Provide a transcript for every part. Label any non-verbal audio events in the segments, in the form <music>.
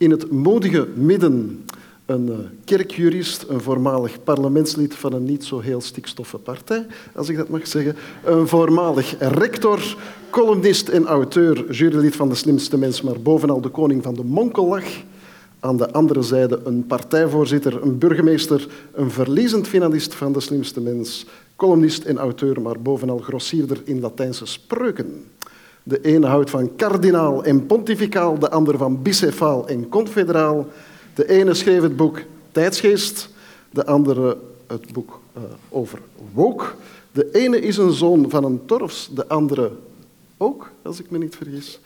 In het modige midden een eh, kerkjurist, een voormalig parlementslid van een niet zo heel stikstoffe partij, als ik dat mag zeggen, een voormalig rector, columnist en auteur, jurylid van De Slimste Mens, maar bovenal de koning van de Monkellach. Aan de andere zijde een partijvoorzitter, een burgemeester, een verliezend finalist van De Slimste Mens, columnist en auteur, maar bovenal grossierder in Latijnse spreuken. De ene houdt van kardinaal en pontificaal, de ander van bicefaal en confederaal. De ene schreef het boek Tijdsgeest, de andere het boek uh, over woke. De ene is een zoon van een torfs, de andere ook, als ik me niet vergis.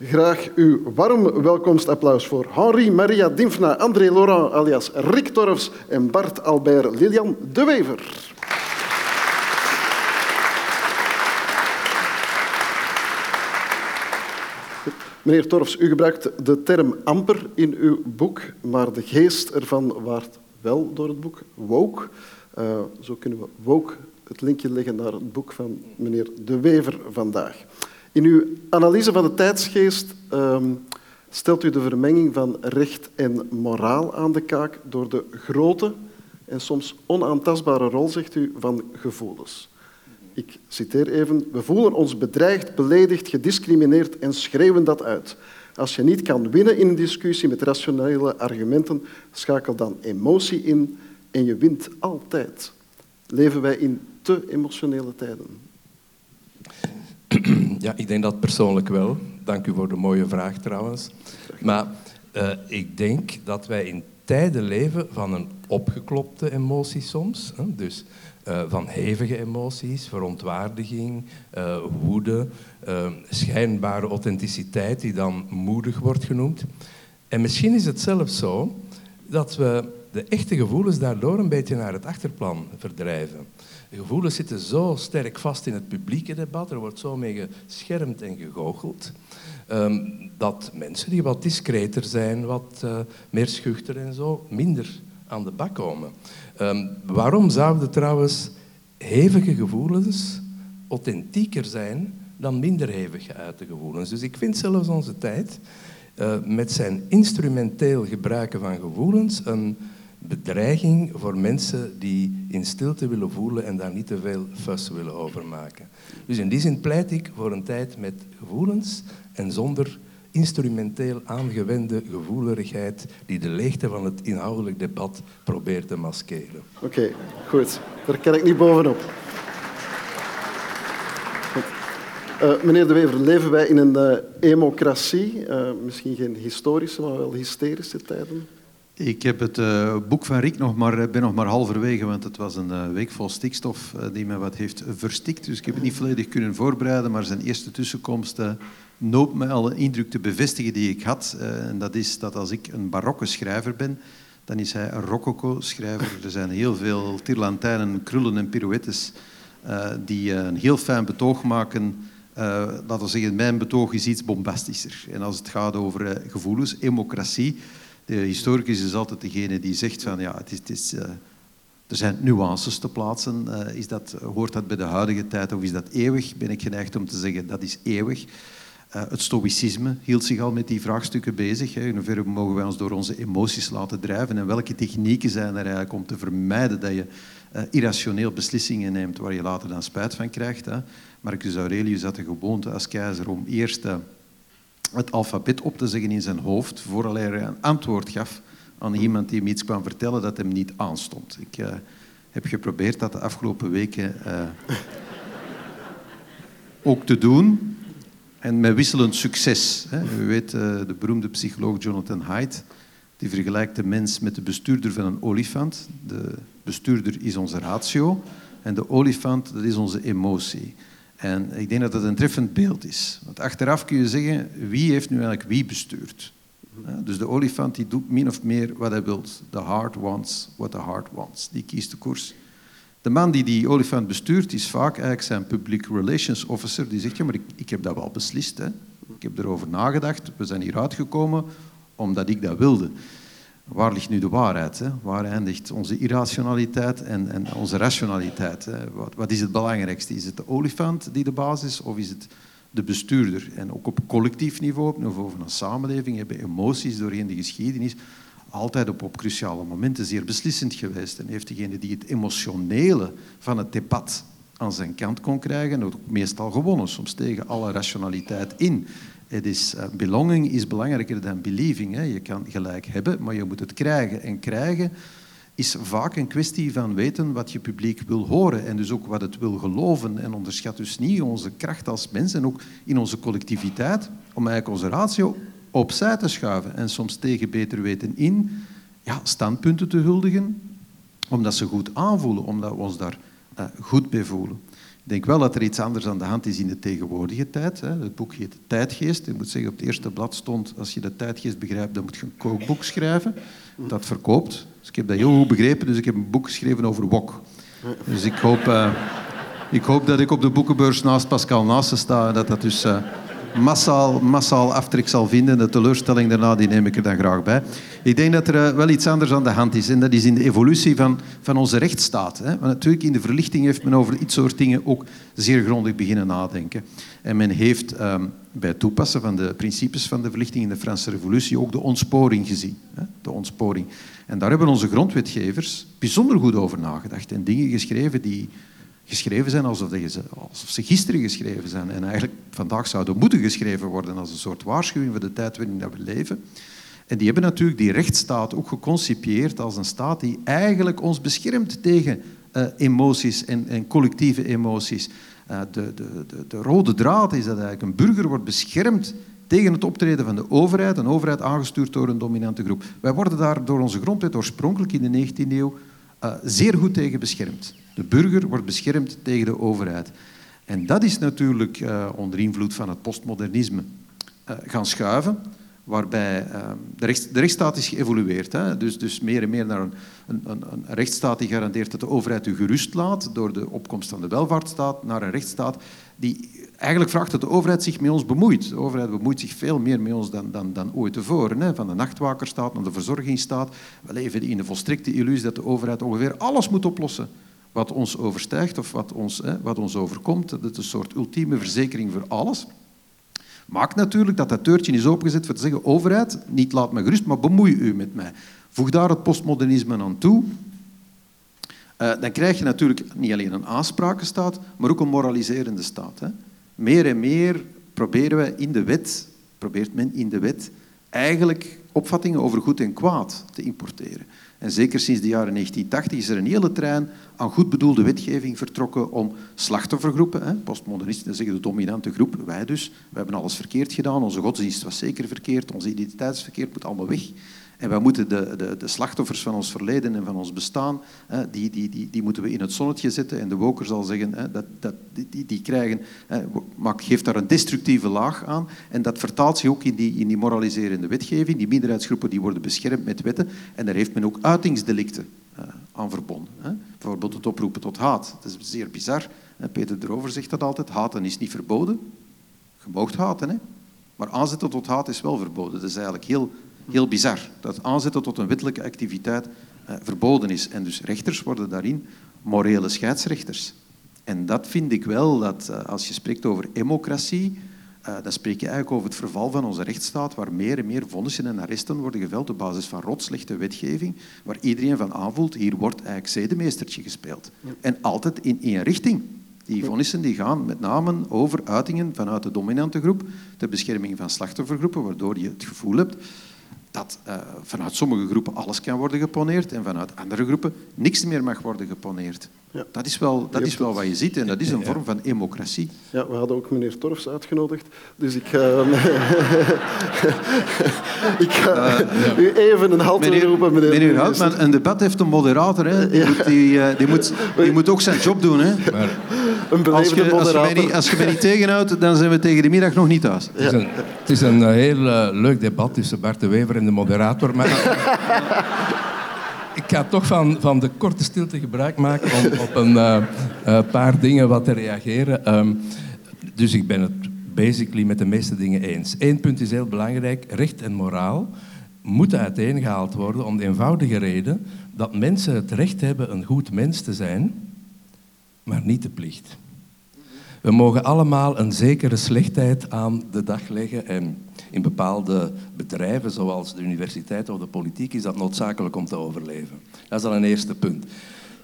Graag uw warm welkomstapplaus voor Henri Maria Dimfna, André Laurent alias Rick Torfs en Bart Albert Lilian de Wever. Meneer Torfs, u gebruikt de term amper in uw boek, maar de geest ervan waart wel door het boek woke. Uh, zo kunnen we woke het linkje leggen naar het boek van meneer De Wever vandaag. In uw analyse van de tijdsgeest um, stelt u de vermenging van recht en moraal aan de kaak door de grote en soms onaantastbare rol, zegt u, van gevoelens. Ik citeer even. We voelen ons bedreigd, beledigd, gediscrimineerd en schreeuwen dat uit. Als je niet kan winnen in een discussie met rationele argumenten, schakel dan emotie in en je wint altijd. Leven wij in te emotionele tijden? Ja, ik denk dat persoonlijk wel. Dank u voor de mooie vraag trouwens. Maar uh, ik denk dat wij in tijden leven van een opgeklopte emotie soms. Hè? Dus uh, van hevige emoties, verontwaardiging, uh, woede, uh, schijnbare authenticiteit die dan moedig wordt genoemd. En misschien is het zelfs zo dat we de echte gevoelens daardoor een beetje naar het achterplan verdrijven. De gevoelens zitten zo sterk vast in het publieke debat, er wordt zo mee geschermd en gegoocheld, um, dat mensen die wat discreter zijn, wat meer schuchter en zo, minder aan de bak komen. Um, waarom zouden trouwens hevige gevoelens authentieker zijn dan minder hevig geuite gevoelens? Dus ik vind zelfs onze tijd uh, met zijn instrumenteel gebruiken van gevoelens een bedreiging voor mensen die in stilte willen voelen en daar niet te veel fuss willen over maken. Dus in die zin pleit ik voor een tijd met gevoelens en zonder instrumenteel aangewende gevoeligheid die de leegte van het inhoudelijk debat probeert te maskeren. Oké, goed. Daar kan ik niet bovenop. Uh, meneer De Wever, leven wij in een uh, democratie? Uh, misschien geen historische, maar wel hysterische tijden? Ik heb het uh, boek van Rick nog maar, ben nog maar halverwege, want het was een uh, week vol stikstof uh, die me wat heeft verstikt. Dus ik heb het niet volledig kunnen voorbereiden, maar zijn eerste tussenkomst noopt me al een indruk te bevestigen die ik had. Uh, en dat is dat als ik een barokke schrijver ben, dan is hij een rococo-schrijver. Er zijn heel veel tirlantijnen, krullen en pirouettes uh, die een heel fijn betoog maken. Uh, laten we zeggen, mijn betoog is iets bombastischer. En als het gaat over gevoelens, democratie, de historicus is altijd degene die zegt van ja, het is... Het is er zijn nuances te plaatsen. Is dat, hoort dat bij de huidige tijd of is dat eeuwig? Ben ik geneigd om te zeggen dat is eeuwig. Uh, het stoïcisme hield zich al met die vraagstukken bezig. Hè. In hoeverre mogen wij ons door onze emoties laten drijven en welke technieken zijn er eigenlijk om te vermijden dat je uh, irrationeel beslissingen neemt waar je later dan spijt van krijgt. Hè. Marcus Aurelius had de gewoonte als keizer om eerst uh, het alfabet op te zeggen in zijn hoofd voordat hij een antwoord gaf aan iemand die hem iets kwam vertellen dat hem niet aanstond. Ik heb geprobeerd dat de afgelopen weken <laughs> ook te doen. En met wisselend succes. U weet, eh, de beroemde psycholoog Jonathan Haidt, die vergelijkt de mens met de bestuurder van een olifant. De bestuurder is onze ratio en de olifant, dat is onze emotie. En ik denk dat dat een treffend beeld is. Want achteraf kun je zeggen, wie heeft nu eigenlijk wie bestuurd? Dus de olifant die doet min of meer wat hij wil. The heart wants what the heart wants. Die kiest de koers. De man die die olifant bestuurt is vaak eigenlijk zijn public relations officer. Die zegt, ja, maar ik, ik heb dat wel beslist. Hè. Ik heb erover nagedacht. We zijn hier uitgekomen omdat ik dat wilde. Waar ligt nu de waarheid? Hè? Waar eindigt onze irrationaliteit en, en onze rationaliteit? Hè? Wat, wat, is het belangrijkste? Is het de olifant die de baas is of is het de bestuurder. En ook op collectief niveau, op niveau van een samenleving, hebben emoties doorheen de geschiedenis altijd op, op cruciale momenten zeer beslissend geweest. En heeft degene die het emotionele van het debat aan zijn kant kon krijgen, ook meestal gewonnen, soms tegen alle rationaliteit in. Het is, uh, belonging is belangrijker dan believing. Hè. Je kan gelijk hebben, maar je moet het krijgen. En krijgen is vaak een kwestie van weten wat je publiek wil horen en dus ook wat het wil geloven. En onderschat dus niet onze kracht als mens en ook in onze collectiviteit om eigenlijk onze ratio opzij te schuiven en soms tegen beter weten in ja, standpunten te huldigen, omdat ze goed aanvoelen, omdat we ons daar uh, goed bij voelen. Ik denk wel dat er iets anders aan de hand is in de tegenwoordige tijd. Hè. Het boek heet Tijdgeest. Ik moet zeggen, op het eerste blad stond, als je de tijdgeest begrijpt, dan moet je een kookboek schrijven. Dat verkoopt. Dus ik heb dat heel goed begrepen, dus ik heb een boek geschreven over wok. Dus ik hoop, uh, ik dat ik op de boekenbeurs naast Pascal Naassen sta en dat dat dus... Uh, massaal, massaal aftrek zal vinden. De teleurstelling daarna die neem ik er dan graag bij. Ik denk dat er eh, wel iets anders aan de hand is. En dat is in de evolutie van, van onze rechtsstaat. Hè. Want natuurlijk in de verlichting heeft men over iets soort dingen ook zeer grondig beginnen nadenken. En men heeft um, bij het toepassen van de principes van de verlichting in de Franse revolutie ook de ontsporing gezien. Hè. De ontsporing. En daar hebben onze grondwetgevers bijzonder goed over nagedacht. En dingen geschreven die geschreven zijn alsof, ze, alsof ze gisteren geschreven zijn. En eigenlijk vandaag zouden moeten geschreven worden als een soort waarschuwing voor de tijd waarin we leven. En die hebben natuurlijk die rechtsstaat ook geconcipieerd als een staat die eigenlijk ons beschermt tegen uh, emoties en, en, collectieve emoties. Uh, de, de, de, de, rode draad is dat eigenlijk een burger wordt beschermd tegen het optreden van de overheid, een overheid aangestuurd door een dominante groep. Wij worden daar door onze grondwet oorspronkelijk in de 19e eeuw uh, zeer goed tegen beschermd. De burger wordt beschermd tegen de overheid. En dat is natuurlijk uh, onder invloed van het postmodernisme uh, gaan schuiven, waarbij uh, de, de, rechtsstaat is geëvolueerd. Hè? Dus, dus, meer en meer naar een, een, een, rechtsstaat die garandeert dat de overheid u gerust laat door de opkomst van de welvaartsstaat, naar een rechtsstaat die eigenlijk vraagt dat de overheid zich met ons bemoeit. De overheid bemoeit zich veel meer met ons dan, dan, dan ooit tevoren. Hè? Van de nachtwakerstaat naar de verzorgingsstaat. We leven in de volstrekte illusie dat de overheid ongeveer alles moet oplossen wat ons overstijgt of wat ons, hè, wat ons overkomt. Dat is een soort ultieme verzekering voor alles. Maakt natuurlijk dat dat deurtje is opengezet voor te zeggen, overheid, niet laat me gerust, maar bemoei u met mij. Voeg daar het postmodernisme aan toe. Uh, dan krijg je natuurlijk niet alleen een aansprakenstaat, maar ook een moraliserende staat. Hè. Meer en meer proberen we in de wet, probeert men in de wet eigenlijk opvattingen over goed en kwaad te importeren. En zeker sinds de jaren 1980 is er een hele trein aan goed bedoelde wetgeving vertrokken om slachtoffergroepen, postmodernisten zeggen de dominante groep, wij dus, we hebben alles verkeerd gedaan, onze godsdienst was zeker verkeerd, onze identiteitsverkeerd moet allemaal weg. En wij moeten de, de, de, slachtoffers van ons verleden en van ons bestaan, hè, die, die, die, die, moeten we in het zonnetje zetten. En de woker zal zeggen, hè, dat, dat, die, die krijgen, hè, geeft daar een destructieve laag aan. En dat vertaalt zich ook in die, in die moraliserende wetgeving. Die minderheidsgroepen die worden beschermd met wetten. En daar heeft men ook uitingsdelicten uh, aan verbonden. Hè. Bijvoorbeeld het oproepen tot haat. Dat is zeer bizar. Peter erover zegt dat altijd. Haten is niet verboden. Je mag haten, hè. Maar aanzetten tot haat is wel verboden. Dat is eigenlijk heel heel bizar. Dat aanzetten tot een wettelijke activiteit uh, verboden is. En dus rechters worden daarin morele scheidsrechters. En dat vind ik wel, dat uh, als je spreekt over democratie, uh, dan spreek je eigenlijk over het verval van onze rechtsstaat, waar meer en meer vonnissen en arresten worden geveld op basis van rotslechte wetgeving, waar iedereen van aanvoelt, hier wordt eigenlijk zedemeestertje gespeeld. Ja. En altijd in één richting. Die vonnissen die gaan met name over uitingen vanuit de dominante groep ter bescherming van slachtoffergroepen, waardoor je het gevoel hebt dat uh, vanuit sommige groepen alles kan worden geponeerd en vanuit andere groepen niks meer mag worden geponeerd. Ja. Dat is wel, dat is wel wat je ziet en dat is een vorm van democratie. Ja, we hadden ook meneer Torfs uitgenodigd, dus ik ga, <laughs> ik ga uh, u even een halt roepen, meneer. Meneer Houtman, een debat heeft een moderator, hè. Die, moet, die, uh, die, moet, die <laughs> moet ook zijn job doen. Hè. Maar, een als, je, als, je mij niet, als je mij niet tegenhoudt, dan zijn we tegen de middag nog niet thuis. Het is een, het is een heel leuk debat tussen Bart de Wever en de moderator, maar... ik ga toch van, van de korte stilte gebruik maken om op een uh, uh, paar dingen wat te reageren. Um, dus ik ben het basically met de meeste dingen eens. Eén punt is heel belangrijk. Recht en moraal moeten uiteengehaald worden om de eenvoudige reden dat mensen het recht hebben een goed mens te zijn, maar niet de plicht. We mogen allemaal een zekere slechtheid aan de dag leggen en in bepaalde bedrijven, zoals de universiteit of de politiek, is dat noodzakelijk om te overleven. Dat is al een eerste punt.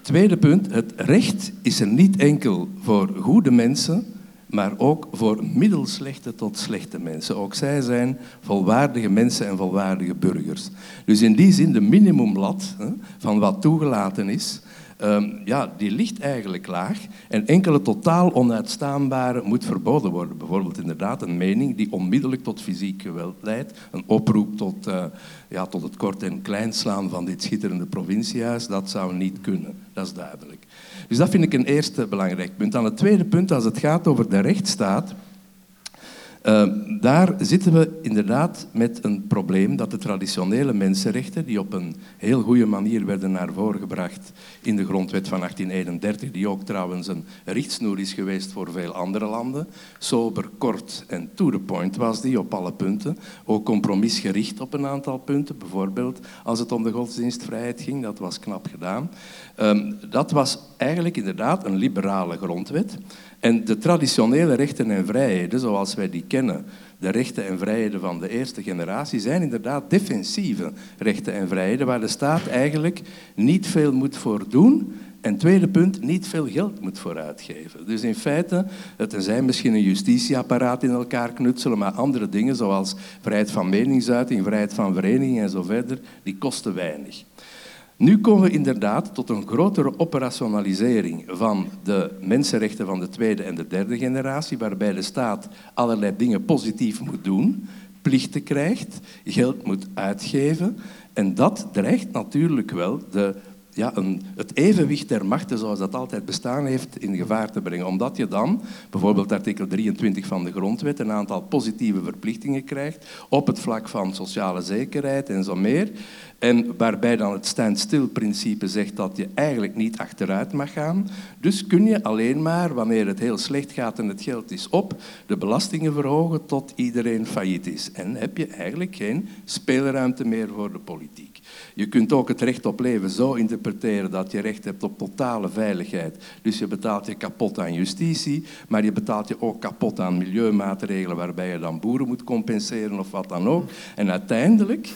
Tweede punt, het recht is er niet enkel voor goede mensen, maar ook voor middelslechte tot slechte mensen. Ook zij zijn volwaardige mensen en volwaardige burgers. Dus in die zin de minimumlat van wat toegelaten is, Ehm, ja, die ligt eigenlijk laag. En enkele totaal onuitstaanbare moet verboden worden. Bijvoorbeeld inderdaad een mening die onmiddellijk tot fysiek geweld leidt. Een oproep tot, uh, ja, tot het kort en kleinslaan van dit schitterende provinciehuis. Dat zou niet kunnen, dat is duidelijk. Dus dat vind ik een eerste belangrijk punt. Dan het tweede punt, als het gaat over de rechtsstaat... Ehm, daar zitten we inderdaad met een probleem dat de traditionele mensenrechten, die op een heel goede manier werden naar voren gebracht in de grondwet van 1831, die ook trouwens een richtsnoer is geweest voor veel andere landen, sober, kort en to the point was die op alle punten, ook compromisgericht op een aantal punten, bijvoorbeeld als het om de godsdienstvrijheid ging, dat was knap gedaan. Ehm, dat was eigenlijk inderdaad een liberale grondwet. En de traditionele rechten en vrijheden, zoals wij die kennen, de rechten en vrijheden van de eerste generatie, zijn inderdaad defensieve rechten en vrijheden, waar de staat eigenlijk niet veel moet voor doen. En tweede punt, niet veel geld moet voor uitgeven. Dus in feite, het zijn misschien een justitieapparaat in elkaar knutselen, maar andere dingen zoals vrijheid van meningsuiting, vrijheid van vereniging en zo verder, die kosten weinig. Nu komen we inderdaad tot een grotere operationalisering van de mensenrechten van de tweede en de derde generatie, waarbij de staat allerlei dingen positief moet doen, plichten krijgt, geld moet uitgeven. En dat dreigt natuurlijk wel de ja, een, het evenwicht der machten zoals dat altijd bestaan heeft in gevaar te brengen. Omdat je dan, bijvoorbeeld artikel 23 van de grondwet, een aantal positieve verplichtingen krijgt op het vlak van sociale zekerheid en zo meer. En waarbij dan het standstill-principe zegt dat je eigenlijk niet achteruit mag gaan. Dus kun je alleen maar, wanneer het heel slecht gaat en het geld is op, de belastingen verhogen tot iedereen failliet is. En heb je eigenlijk geen speelruimte meer voor de politiek. Je kunt ook het recht op leven zo interpreteren dat je recht hebt op totale veiligheid. Dus je betaalt je kapot aan justitie, maar je betaalt je ook kapot aan milieumaatregelen waarbij je dan boeren moet compenseren of wat dan ook. En uiteindelijk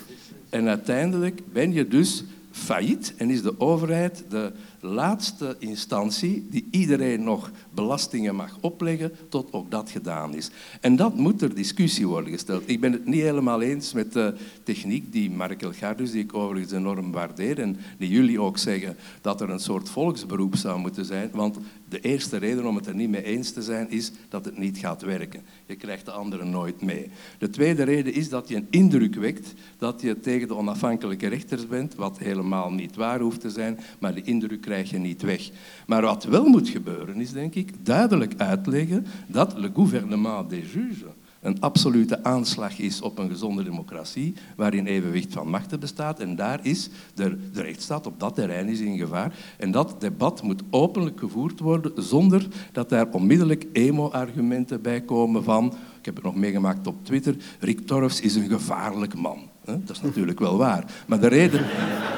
en uiteindelijk ben je dus failliet en is de overheid de laatste instantie die iedereen nog belastingen mag opleggen tot ook dat gedaan is. En dat moet ter discussie worden gesteld. Ik ben het niet helemaal eens met de techniek die Mark Elgardus, die ik overigens enorm waardeer, en die jullie ook zeggen dat er een soort volksberoep zou moeten zijn, want de eerste reden om het er niet mee eens te zijn is dat het niet gaat werken. Je krijgt de anderen nooit mee. De tweede reden is dat je een indruk wekt dat je tegen de onafhankelijke rechters bent, wat helemaal niet waar hoeft te zijn, maar die indruk krijg je niet weg. Maar wat wel moet gebeuren is, denk ik, duidelijk uitleggen dat le gouvernement des juges een absolute aanslag is op een gezonde democratie, waarin evenwicht van machten bestaat. En daar is de, de rechtsstaat op dat terrein is in gevaar. En dat debat moet openlijk gevoerd worden, zonder dat daar onmiddellijk emo-argumenten bij komen van, ik heb het nog meegemaakt op Twitter, Rick Torfs is een gevaarlijk man. Dat is natuurlijk wel waar. Maar de, reden,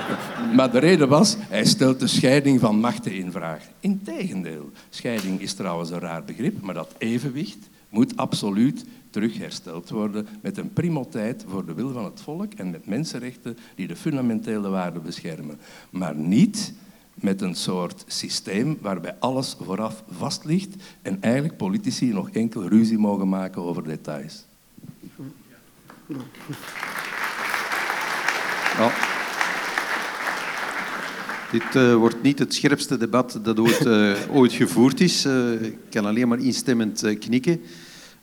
<laughs> maar de reden was, hij stelt de scheiding van machten in vraag. Integendeel, scheiding is trouwens een raar begrip, maar dat evenwicht moet absoluut terughersteld worden met een primoteit voor de wil van het volk en met mensenrechten die de fundamentele waarden beschermen. Maar niet met een soort systeem waarbij alles vooraf vast ligt en eigenlijk politici nog enkel ruzie mogen maken over details. Dit uh, wordt niet het scherpste debat dat ooit, uh, ooit gevoerd is. Uh, ik kan alleen maar instemmend knikken.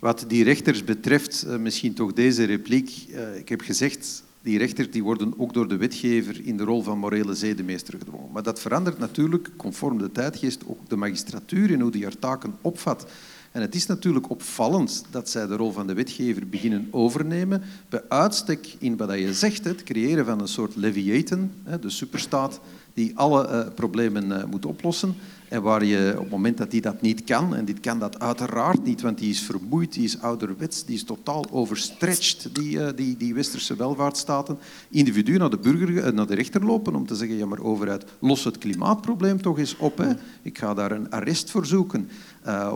Wat die rechters betreft, misschien toch deze repliek. ik heb gezegd, die rechters die worden ook door de wetgever in de rol van morele zedemeester gedwongen. Maar dat verandert natuurlijk, conform de tijdgeest, ook de magistratuur en hoe die haar taken opvat. En het is natuurlijk opvallend dat zij de rol van de wetgever beginnen overnemen, bij uitstek in wat je zegt, het creëren van een soort leviathan, de superstaat die alle uh, problemen moet oplossen. En waar je op het moment dat die dat niet kan, en dit kan dat uiteraard niet, want die is vermoeid, die is ouderwets, die is totaal overstretched, die, uh, die, die westerse welvaartsstaten, individuen naar de, burger, naar de rechter lopen om te zeggen, ja maar overheid, los het klimaatprobleem toch eens op. Hè. Ik ga daar een arrest voor zoeken,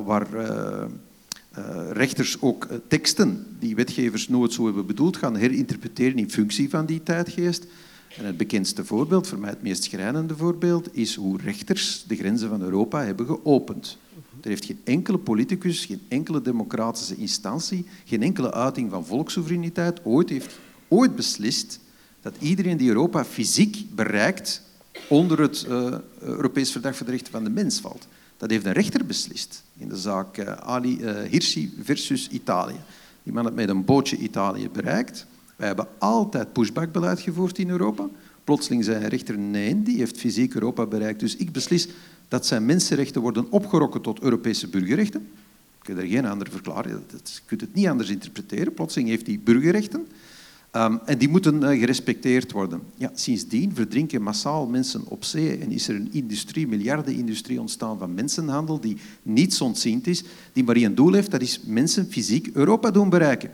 waar... rechters ook teksten die wetgevers nooit zo hebben bedoeld gaan herinterpreteren in functie van die tijdgeest. En het bekendste voorbeeld, voor mij het meest schrijnende voorbeeld, is hoe rechters de grenzen van Europa hebben geopend. Er heeft geen enkele politicus, geen enkele democratische instantie, geen enkele uiting van volkssoevereiniteit ooit heeft ooit beslist dat iedereen die Europa fysiek bereikt onder het uh, Europees Verdrag voor de Rechten van de Mens valt. Dat heeft een rechter beslist in de zaak uh, Ali uh, versus Italië. Die man heeft met een bootje Italië bereikt. Wij hebben altijd pushbackbeleid gevoerd in Europa. Plotseling zei een rechter, nee, die heeft fysiek Europa bereikt. Dus ik beslis dat zijn mensenrechten worden opgerokken tot Europese burgerrechten. Ik kan er geen andere verklaring. Je kunt het niet anders interpreteren. Plotseling heeft hij burgerrechten. Um, en die moeten uh, gerespecteerd worden. Ja, sindsdien verdrinken massaal mensen op zee en is er een industrie, miljardenindustrie ontstaan van mensenhandel die niets ontziend is, die maar één doel heeft, dat is mensen fysiek Europa doen bereiken.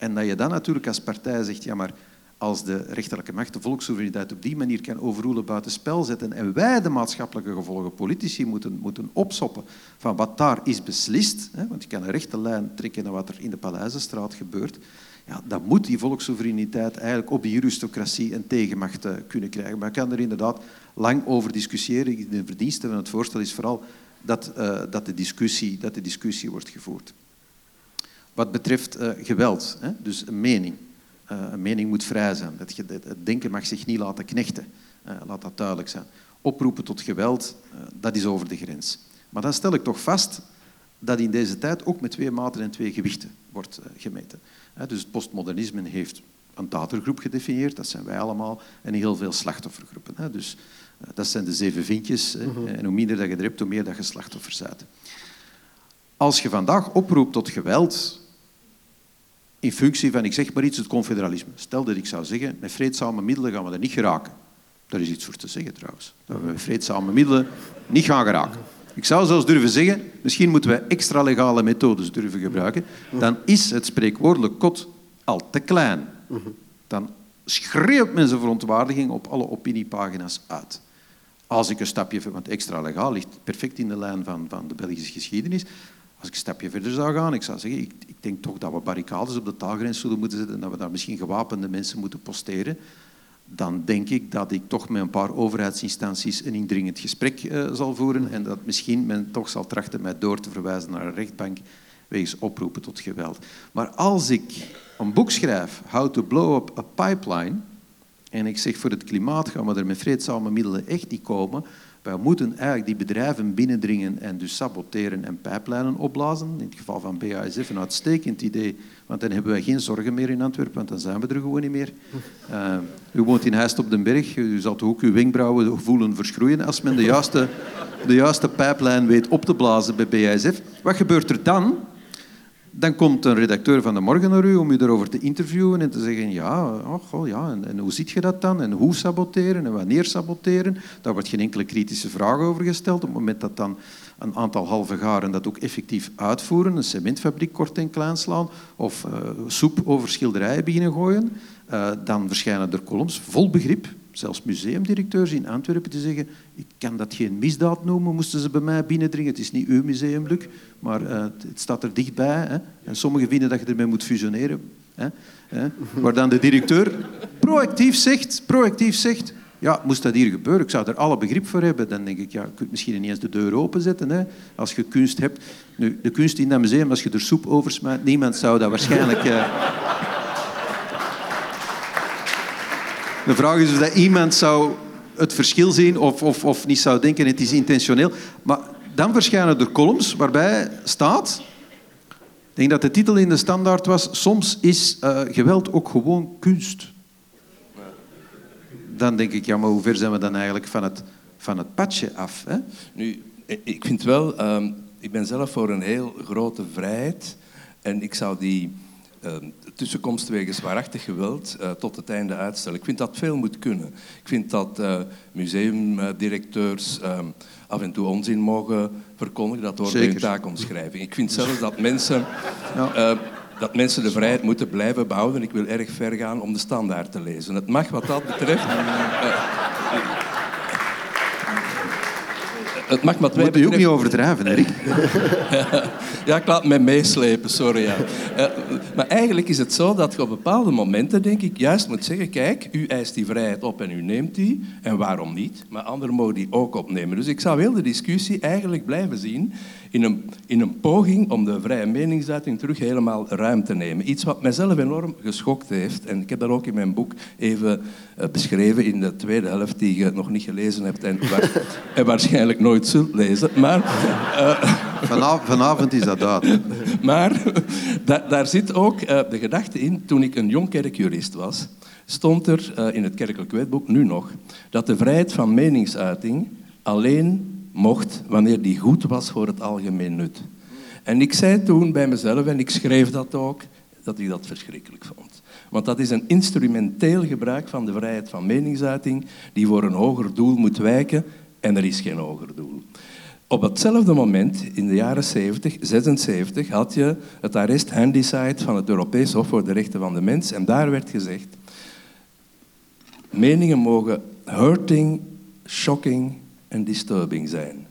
En dat je dan natuurlijk als partij zegt, ja maar als de rechterlijke macht de volkssoevereiniteit op die manier kan overroelen, buitenspel zetten en wij de maatschappelijke gevolgen, politici, moeten, moeten opsoppen van wat daar is beslist, hè, want je kan een rechte lijn trekken naar wat er in de Paleizenstraat gebeurt, ja, dan moet die volkssoevereiniteit eigenlijk op die aristocratie een tegenmacht uh, kunnen krijgen. Maar ik kan er inderdaad lang over discussiëren. De verdienste van het voorstel is vooral dat, uh, dat, de, discussie, dat de discussie wordt gevoerd. Wat betreft uh, geweld, hè? dus een mening. Uh, een mening moet vrij zijn. Het, het, denken mag zich niet laten knechten. Uh, laat dat duidelijk zijn. Oproepen tot geweld, dat is over de grens. Maar dan stel ik toch vast dat in deze tijd ook met twee maten en twee gewichten wordt gemeten. dus het postmodernisme heeft een dadergroep gedefinieerd, dat zijn wij allemaal, en heel veel slachtoffergroepen. Dus dat zijn de zeven vinkjes. Mhm. En hoe minder dat je er hebt, hoe meer dat je slachtoffers bent. Als je vandaag oproept tot geweld in functie van, ik zeg maar iets, het confederalisme. Stel dat ik zou zeggen, met vreedzame middelen gaan we er niet geraken. Daar is iets voor te zeggen trouwens. Dat we met vreedzame middelen niet gaan geraken. Ik zou zelfs durven zeggen, misschien moeten we extra legale methodes durven gebruiken. Dan is het spreekwoordelijk kot al te klein. Dan schreeuwt men zijn verontwaardiging op alle opiniepagina's uit. Als ik een stapje, want extra legaal ligt perfect in de lijn van, van de Belgische geschiedenis. Als ik een stapje verder zou gaan, ik zou zeggen, ik, ik denk toch dat we barricades op de taalgrens zullen moeten zetten en dat we daar misschien gewapende mensen moeten posteren. Dan denk ik dat ik toch met een paar overheidsinstanties een indringend gesprek uh, zal voeren en dat misschien men toch zal trachten mij door te verwijzen naar een rechtbank wegens oproepen tot geweld. Maar als ik een boek schrijf, How to Blow Up a Pipeline, en ik zeg voor het klimaat gaan we er met vreedzame middelen echt niet komen, wij moeten eigenlijk die bedrijven binnendringen en dus saboteren en pijplijnen opblazen. In het geval van BASF een uitstekend idee, want dan hebben wij geen zorgen meer in Antwerpen, want dan zijn we er gewoon niet meer. Uh, u woont in Heist op den Berg, u zal toch ook uw wenkbrauwen voelen verschroeien als men de juiste, de juiste pijplijn weet op te blazen bij BASF. Wat gebeurt er dan? Dan komt een redacteur van de morgen naar u om u daarover te interviewen en te zeggen, ja, oh, ja en, hoe ziet je dat dan? En hoe saboteren en wanneer saboteren? Daar wordt geen enkele kritische vraag over gesteld. Op het moment dat dan een aantal halve garen dat ook effectief uitvoeren, een cementfabriek kort en klein slaan of uh, soep over schilderijen beginnen gooien, uh, dan verschijnen er columns vol begrip zelfs museumdirecteurs in Antwerpen te zeggen ik kan dat geen misdaad noemen, moesten ze bij mij binnendringen. Het is niet uw museum, maar uh, het staat er dichtbij. Hè? En sommigen vinden dat je ermee moet fusioneren. Hè? Hè? Waar dan de directeur proactief zegt, proactief zegt ja, moest dat hier gebeuren, ik zou er alle begrip voor hebben. Dan denk ik, ja, je kunt misschien ineens de deur openzetten. Hè, als je kunst hebt. Nu, de kunst in dat museum, als je er soep over smijt, niemand zou dat waarschijnlijk... Uh, De vraag is of dat iemand zou het verschil zien of, of, of niet zou denken het is intentioneel. Maar dan verschijnen er columns waarbij staat... Ik denk dat de titel in de standaard was... Soms is uh, geweld ook gewoon kunst. Dan denk ik, ja, maar hoe ver zijn we dan eigenlijk van het, van het padje af? Hè? Nu, ik vind wel... Um, ik ben zelf voor een heel grote vrijheid. En ik zou die tussenkomst wegens waarachtig geweld uh, tot het einde uitstellen. Ik vind dat veel moet kunnen. Ik vind dat uh, museumdirecteurs um, af en toe onzin mogen verkondigen. Dat hoort bij hun taakomschrijving. Ik vind zelfs dat mensen, <laughs> ja. dat mensen de vrijheid moeten blijven behouden. Ik wil erg ver gaan om de standaard te lezen. Het mag wat dat betreft <laughs> het mag maar twee Moet je ook niet overdrijven, Erik. <laughs> ja, ik laat mij meeslepen, sorry. Ja. Uh, maar eigenlijk is het zo dat je op bepaalde momenten, denk ik, juist moet zeggen... Kijk, u eist die vrijheid op en u neemt die. En waarom niet? Maar anderen mogen die ook opnemen. Dus ik zou heel de discussie eigenlijk blijven zien in een, in een poging om de vrije meningsuiting terug helemaal ruim te nemen. Iets wat mijzelf enorm geschokt heeft. En ik heb dat ook in mijn boek even uh, beschreven in de tweede helft die je nog niet gelezen hebt en, waar, <laughs> en waarschijnlijk nooit zult lezen. Maar, <laughs> uh, vanavond, vanavond, is dat uit. <laughs> maar da, daar zit ook uh, de gedachte in, toen ik een jong kerkjurist was, stond er in het kerkelijk wetboek, nu nog, dat de vrijheid van meningsuiting alleen mocht wanneer die goed was voor het algemeen nut. En ik zei toen bij mezelf, en ik schreef dat ook, dat ik dat verschrikkelijk vond. Want dat is een instrumenteel gebruik van de vrijheid van meningsuiting die voor een hoger doel moet wijken en er is geen hoger doel. Op hetzelfde moment, in de jaren 70, 76, had je het arrest Handicide van het Europees Hof voor de Rechten van de Mens en daar werd gezegd meningen mogen hurting, shocking en disturbing zijn.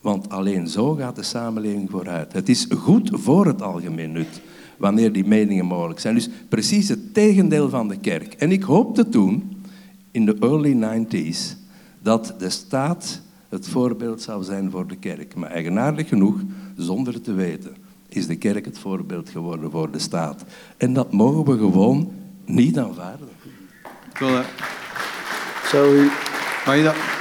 Want alleen zo gaat de samenleving vooruit. Het is goed voor het algemeen nut wanneer die meningen mogelijk zijn. Dus precies het tegendeel van de kerk. En ik hoopte toen, in de early 90s, dat de staat het voorbeeld zou zijn voor de kerk. Maar eigenaardig genoeg, zonder het te weten, is de kerk het voorbeeld geworden voor de staat. En dat mogen we gewoon niet aanvaarden. Cool, Zou u... Mag je dat...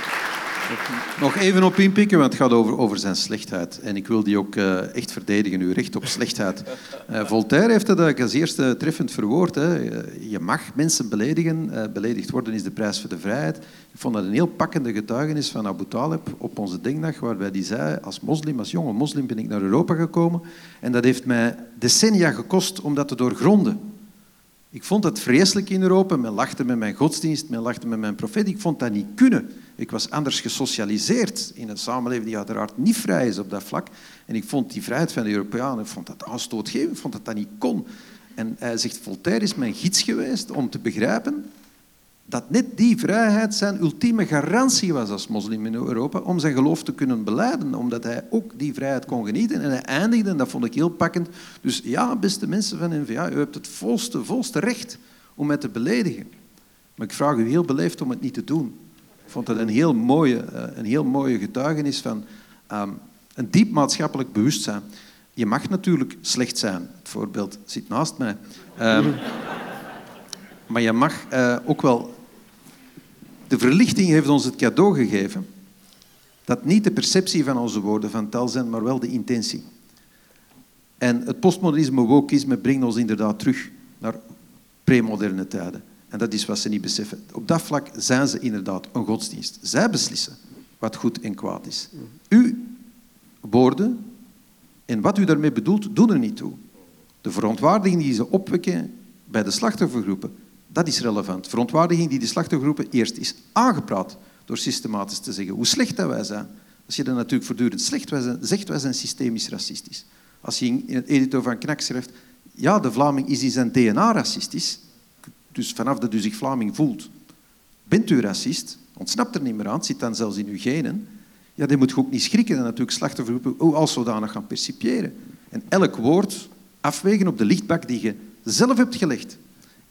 Nog even op inpikken, want het gaat over, over zijn slechtheid. En ik wil die ook uh, echt verdedigen, uw recht op slechtheid. Uh, Voltaire heeft dat als eerste treffend verwoord. Hè. Je mag mensen beledigen. Beledigd worden is de prijs voor de vrijheid. Ik vond dat een heel pakkende getuigenis van Abu Talib op onze denkdag, waarbij hij zei, als moslim, als jonge moslim ben ik naar Europa gekomen. En dat heeft mij decennia gekost om dat te doorgronden. Ik vond het vreselijk in Europa. Men lachte met mijn godsdienst, men lachte met mijn profeet. Ik vond dat niet kunnen. Ik was anders gesocialiseerd in een samenleving die uiteraard niet vrij is op dat vlak. En ik vond die vrijheid van de Europeanen ik vond dat aanstootgevend, ik vond dat dat niet kon. En hij zegt, Voltaire is mijn gids geweest om te begrijpen dat net die vrijheid zijn ultieme garantie was als moslim in Europa om zijn geloof te kunnen beleiden, omdat hij ook die vrijheid kon genieten. En hij eindigde, en dat vond ik heel pakkend, dus ja, beste mensen van NVA, u hebt het volste, volste recht om mij te beledigen. Maar ik vraag u heel beleefd om het niet te doen. Ik vond dat een heel mooie, eh, een heel mooie getuigenis van um, een diep maatschappelijk bewustzijn. Je mag natuurlijk slecht zijn. Het voorbeeld zit naast mij. Um, maar je mag uh, ook wel... De verlichting heeft ons het cadeau gegeven dat niet de perceptie van onze woorden van taal zijn, maar wel de intentie. En het postmodernisme, wokisme brengt ons inderdaad terug naar premoderne tijden. En dat is wat ze niet beseffen. Op dat vlak zijn ze inderdaad een godsdienst. Zij beslissen wat goed en kwaad is. Uw woorden en wat u daarmee bedoelt, doen er niet toe. De verontwaardiging die ze opwekken bij de slachtoffergroepen, dat is relevant. Verontwaardiging die de slachtoffergroepen eerst is aangepraat door systematisch te zeggen hoe slecht dat wij zijn. Als je dan natuurlijk voortdurend slecht wij zegt, wij zijn systemisch racistisch. Als je in het editor van Knak schrijft, ja, de Vlaming is in zijn DNA racistisch, dus vanaf dat u zich Vlaming voelt, bent u racist, ontsnapt er niet meer aan, zit dan zelfs in uw genen, ja, dan moet je ook niet schrikken en natuurlijk slachtoffergroepen als zodanig gaan percipiëren. En elk woord afwegen op de lichtbak die je zelf hebt gelegd.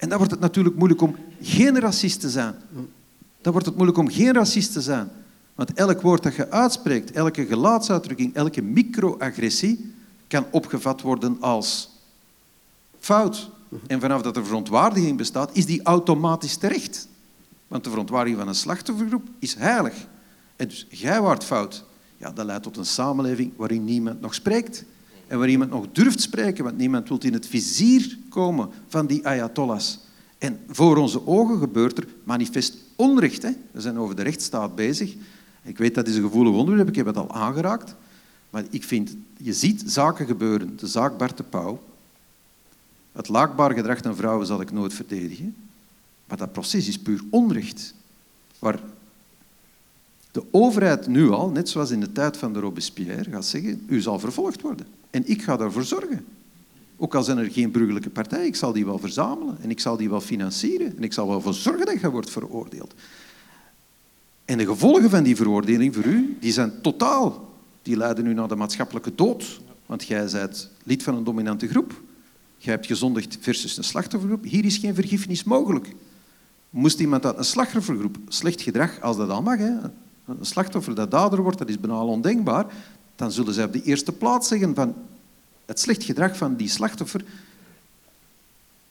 En dan wordt het natuurlijk moeilijk om geen racist te zijn. Dan wordt het moeilijk om geen racist te zijn. Want elk woord dat je uitspreekt, elke gelaatsuitdrukking, elke microagressie kan opgevat worden als fout. En vanaf dat er verontwaardiging bestaat, is die automatisch terecht. Want de verontwaardiging van een slachtoffergroep is heilig. En dus jij wordt fout. Ja, dat leidt tot een samenleving waarin niemand nog spreekt. En waar iemand nog durft spreken, want niemand wil in het vizier komen van die ayatollahs. En voor onze ogen gebeurt er manifest onrecht. Hè? We zijn over de rechtsstaat bezig. Ik weet dat is een gevoelig onderwerp, ik heb het al aangeraakt. Maar ik vind, je ziet zaken gebeuren. De zaak Bart de Pauw. Het laakbaar gedrag van vrouwen zal ik nooit verdedigen. Maar dat proces is puur onrecht. Waar de overheid nu al, net zoals in de tijd van de Robespierre, gaat zeggen, u zal vervolgd worden. En ik ga daarvoor zorgen. Ook al zijn er geen burgerlijke partijen, ik zal die wel verzamelen en ik zal die wel financieren en ik zal wel voor zorgen dat je wordt veroordeeld. En de gevolgen van die veroordeling voor u, die zijn totaal. Die leiden u naar de maatschappelijke dood. Want jij bent lid van een dominante groep. Jij hebt gezondigd versus een slachtoffergroep. Hier is geen vergiffenis mogelijk. Moest iemand uit een slachtoffergroep slecht gedrag, als dat al mag, hè, een slachtoffer dat dader wordt, dat is bijna ondenkbaar, dan zullen zij op de eerste plaats zeggen van het slecht gedrag van die slachtoffer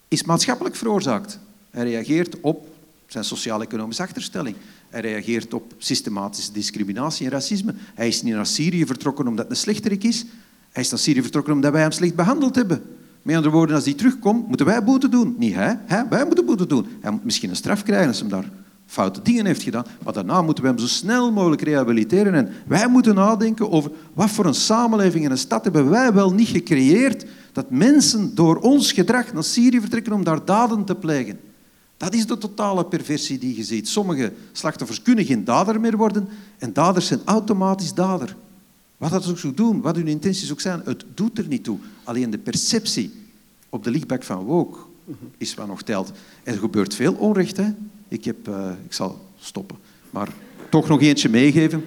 is maatschappelijk veroorzaakt. Hij reageert op zijn sociaal-economische achterstelling. Hij reageert op systematische discriminatie en racisme. Hij is niet naar Syrië vertrokken omdat het een slechterik is. Hij is naar Syrië vertrokken omdat wij hem slecht behandeld hebben. Met andere woorden, als hij terugkomt, moeten wij boete doen. Niet hij, wij moeten boete doen. Hij moet misschien een straf krijgen als hij daar foute dingen heeft gedaan. Maar daarna moeten we hem zo snel mogelijk rehabiliteren. En wij moeten nadenken over wat voor een samenleving en een stad hebben wij wel niet gecreëerd dat mensen door ons gedrag naar Syrië vertrekken om daar daden te plegen. Dat is de totale perversie die je ziet. Sommige slachtoffers kunnen geen dader meer worden en daders zijn automatisch dader. Wat dat ook zo doen, wat hun intenties ook zijn, het doet er niet toe. Alleen de perceptie op de lichtbak van woke is wat nog telt. Er gebeurt veel onrecht. Hè? Ik, heb, uh, ik zal stoppen. Maar toch nog eentje meegeven.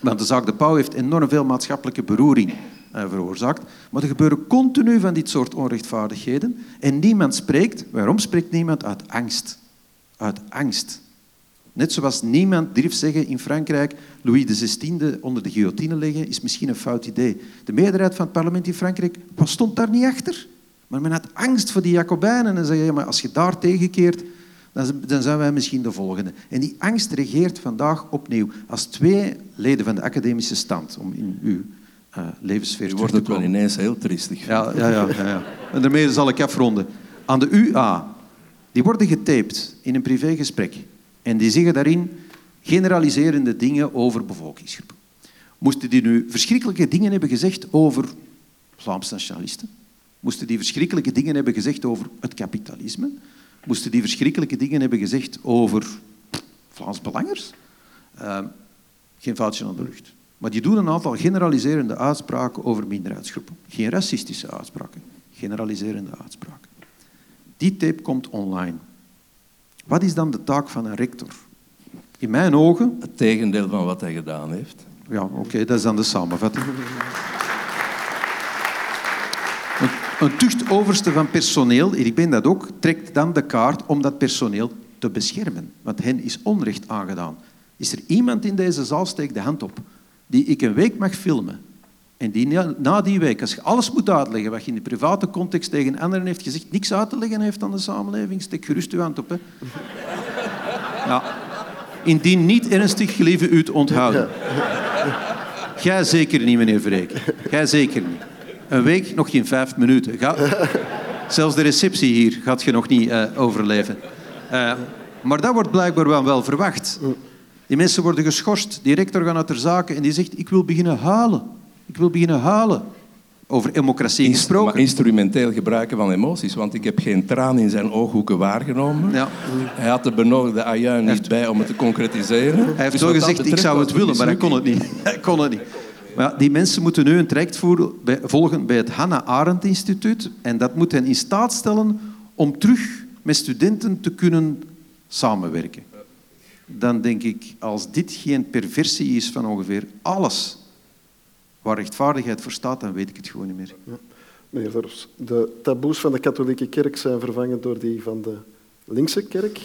Want de zaak De Pauw heeft enorm veel maatschappelijke beroering uh, veroorzaakt. Maar er gebeuren continu van dit soort onrechtvaardigheden. En niemand spreekt. Waarom spreekt niemand? Uit angst. Uit angst. Net zoals niemand durft zeggen in Frankrijk Louis XVI onder de guillotine leggen, is misschien een fout idee. De meerderheid van het parlement in Frankrijk stond daar niet achter. Maar men had angst voor die Jacobijnen en zei, maar als je daar tegenkeert, dan zijn wij misschien de volgende. En die angst regeert vandaag opnieuw als twee leden van de academische stand, om in uw uh, levensfeer te wordt het wel ineens heel triestig. Ja, ja, ja, ja, ja. En daarmee zal ik afronden. Aan de UA, die worden getaped in een privégesprek. En die zeggen daarin generaliserende dingen over bevolkingsgroepen. Moesten die nu verschrikkelijke dingen hebben gezegd over Vlaamse nationalisten? Moesten die verschrikkelijke dingen hebben gezegd over het kapitalisme? Moesten die verschrikkelijke dingen hebben gezegd over Vlaams belangers? Uh, geen foutje aan de lucht. Maar die doen een aantal generaliserende uitspraken over minderheidsgroepen. Geen racistische uitspraken, generaliserende uitspraken. Die tape komt online. Wat is dan de taak van een rector? In mijn ogen... Het tegendeel van wat hij gedaan heeft. Ja, oké, dat is dan de samenvatting. Een, tuchtoverste van personeel, ik ben dat ook, trekt dan de kaart om dat personeel te beschermen. Want hen is onrecht aangedaan. Is er iemand in deze zaal, steek de hand op, die ik een week mag filmen en die na, die week, als je alles moet uitleggen wat je in de private context tegen anderen heeft gezegd, niks uit te leggen heeft aan de samenleving, steek gerust uw hand op. Hè. Ja. Indien niet ernstig, gelieve u te onthouden. Jij zeker niet, meneer Verreken. Jij zeker niet. Een week, nog geen vijf minuten. Ga... <laughs> Zelfs de receptie hier gaat je nog niet uh, overleven. Uh, maar dat wordt blijkbaar wel, wel verwacht. Die mensen worden geschorst. Die rector gaat naar ter zaken en die zegt, ik wil beginnen halen. Ik wil beginnen halen. Over democratie gesproken. Maar instrumenteel gebruiken van emoties, want ik heb geen traan in zijn ooghoeken waargenomen. Ja. Hij had de benodigde ajuin niet bij om het te concretiseren. Hij heeft dus zo gezegd, ik zou het willen, maar <laughs> hij kon het niet. Hij kon het niet. Die mensen moeten nu een traject volgen bij het Hannah Arendt Instituut. En dat moet hen in staat stellen om terug met studenten te kunnen samenwerken. Dan denk ik, als dit geen perversie is van ongeveer alles waar rechtvaardigheid voor staat, dan weet ik het gewoon niet meer. Ja. Meneer de taboes van de katholieke kerk zijn vervangen door die van de linkse kerk.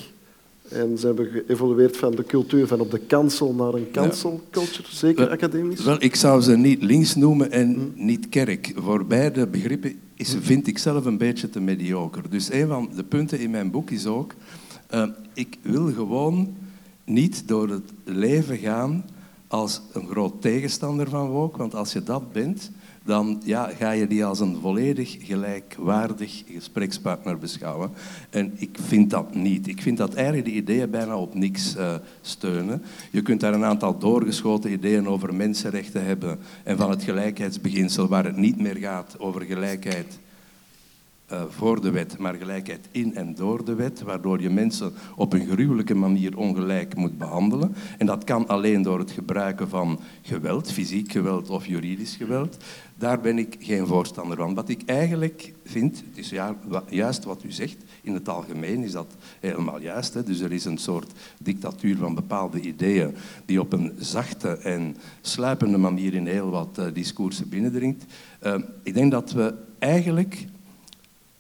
En ze hebben geëvolueerd van de cultuur van op de kansel naar een cancel culture, zeker academisch? Wel, ik zou ze niet links noemen en hm. niet kerk. Voor beide begrippen is, hm. vind ik zelf een beetje te mediocre. Dus een van de punten in mijn boek is ook, uh, ik wil gewoon niet door het leven gaan als een groot tegenstander van woke, want als je dat bent, dan ja, ga je die als een volledig gelijkwaardig gesprekspartner beschouwen. En ik vind dat niet. Ik vind dat eigenlijk de ideeën bijna op niks uh, steunen. Je kunt daar een aantal doorgeschoten ideeën over mensenrechten hebben en van het gelijkheidsbeginsel, waar het niet meer gaat over gelijkheid uh, voor de wet, maar gelijkheid in en door de wet, waardoor je mensen op een gruwelijke manier ongelijk moet behandelen. En dat kan alleen door het gebruiken van geweld, fysiek geweld of juridisch geweld. Daar ben ik geen voorstander van. Wat ik eigenlijk vind, het is juist wat u zegt, in het algemeen is dat helemaal juist. Hè? Dus er is een soort dictatuur van bepaalde ideeën die op een zachte en sluipende manier in heel wat uh, discoursen binnendringt. Uh, ik denk dat we eigenlijk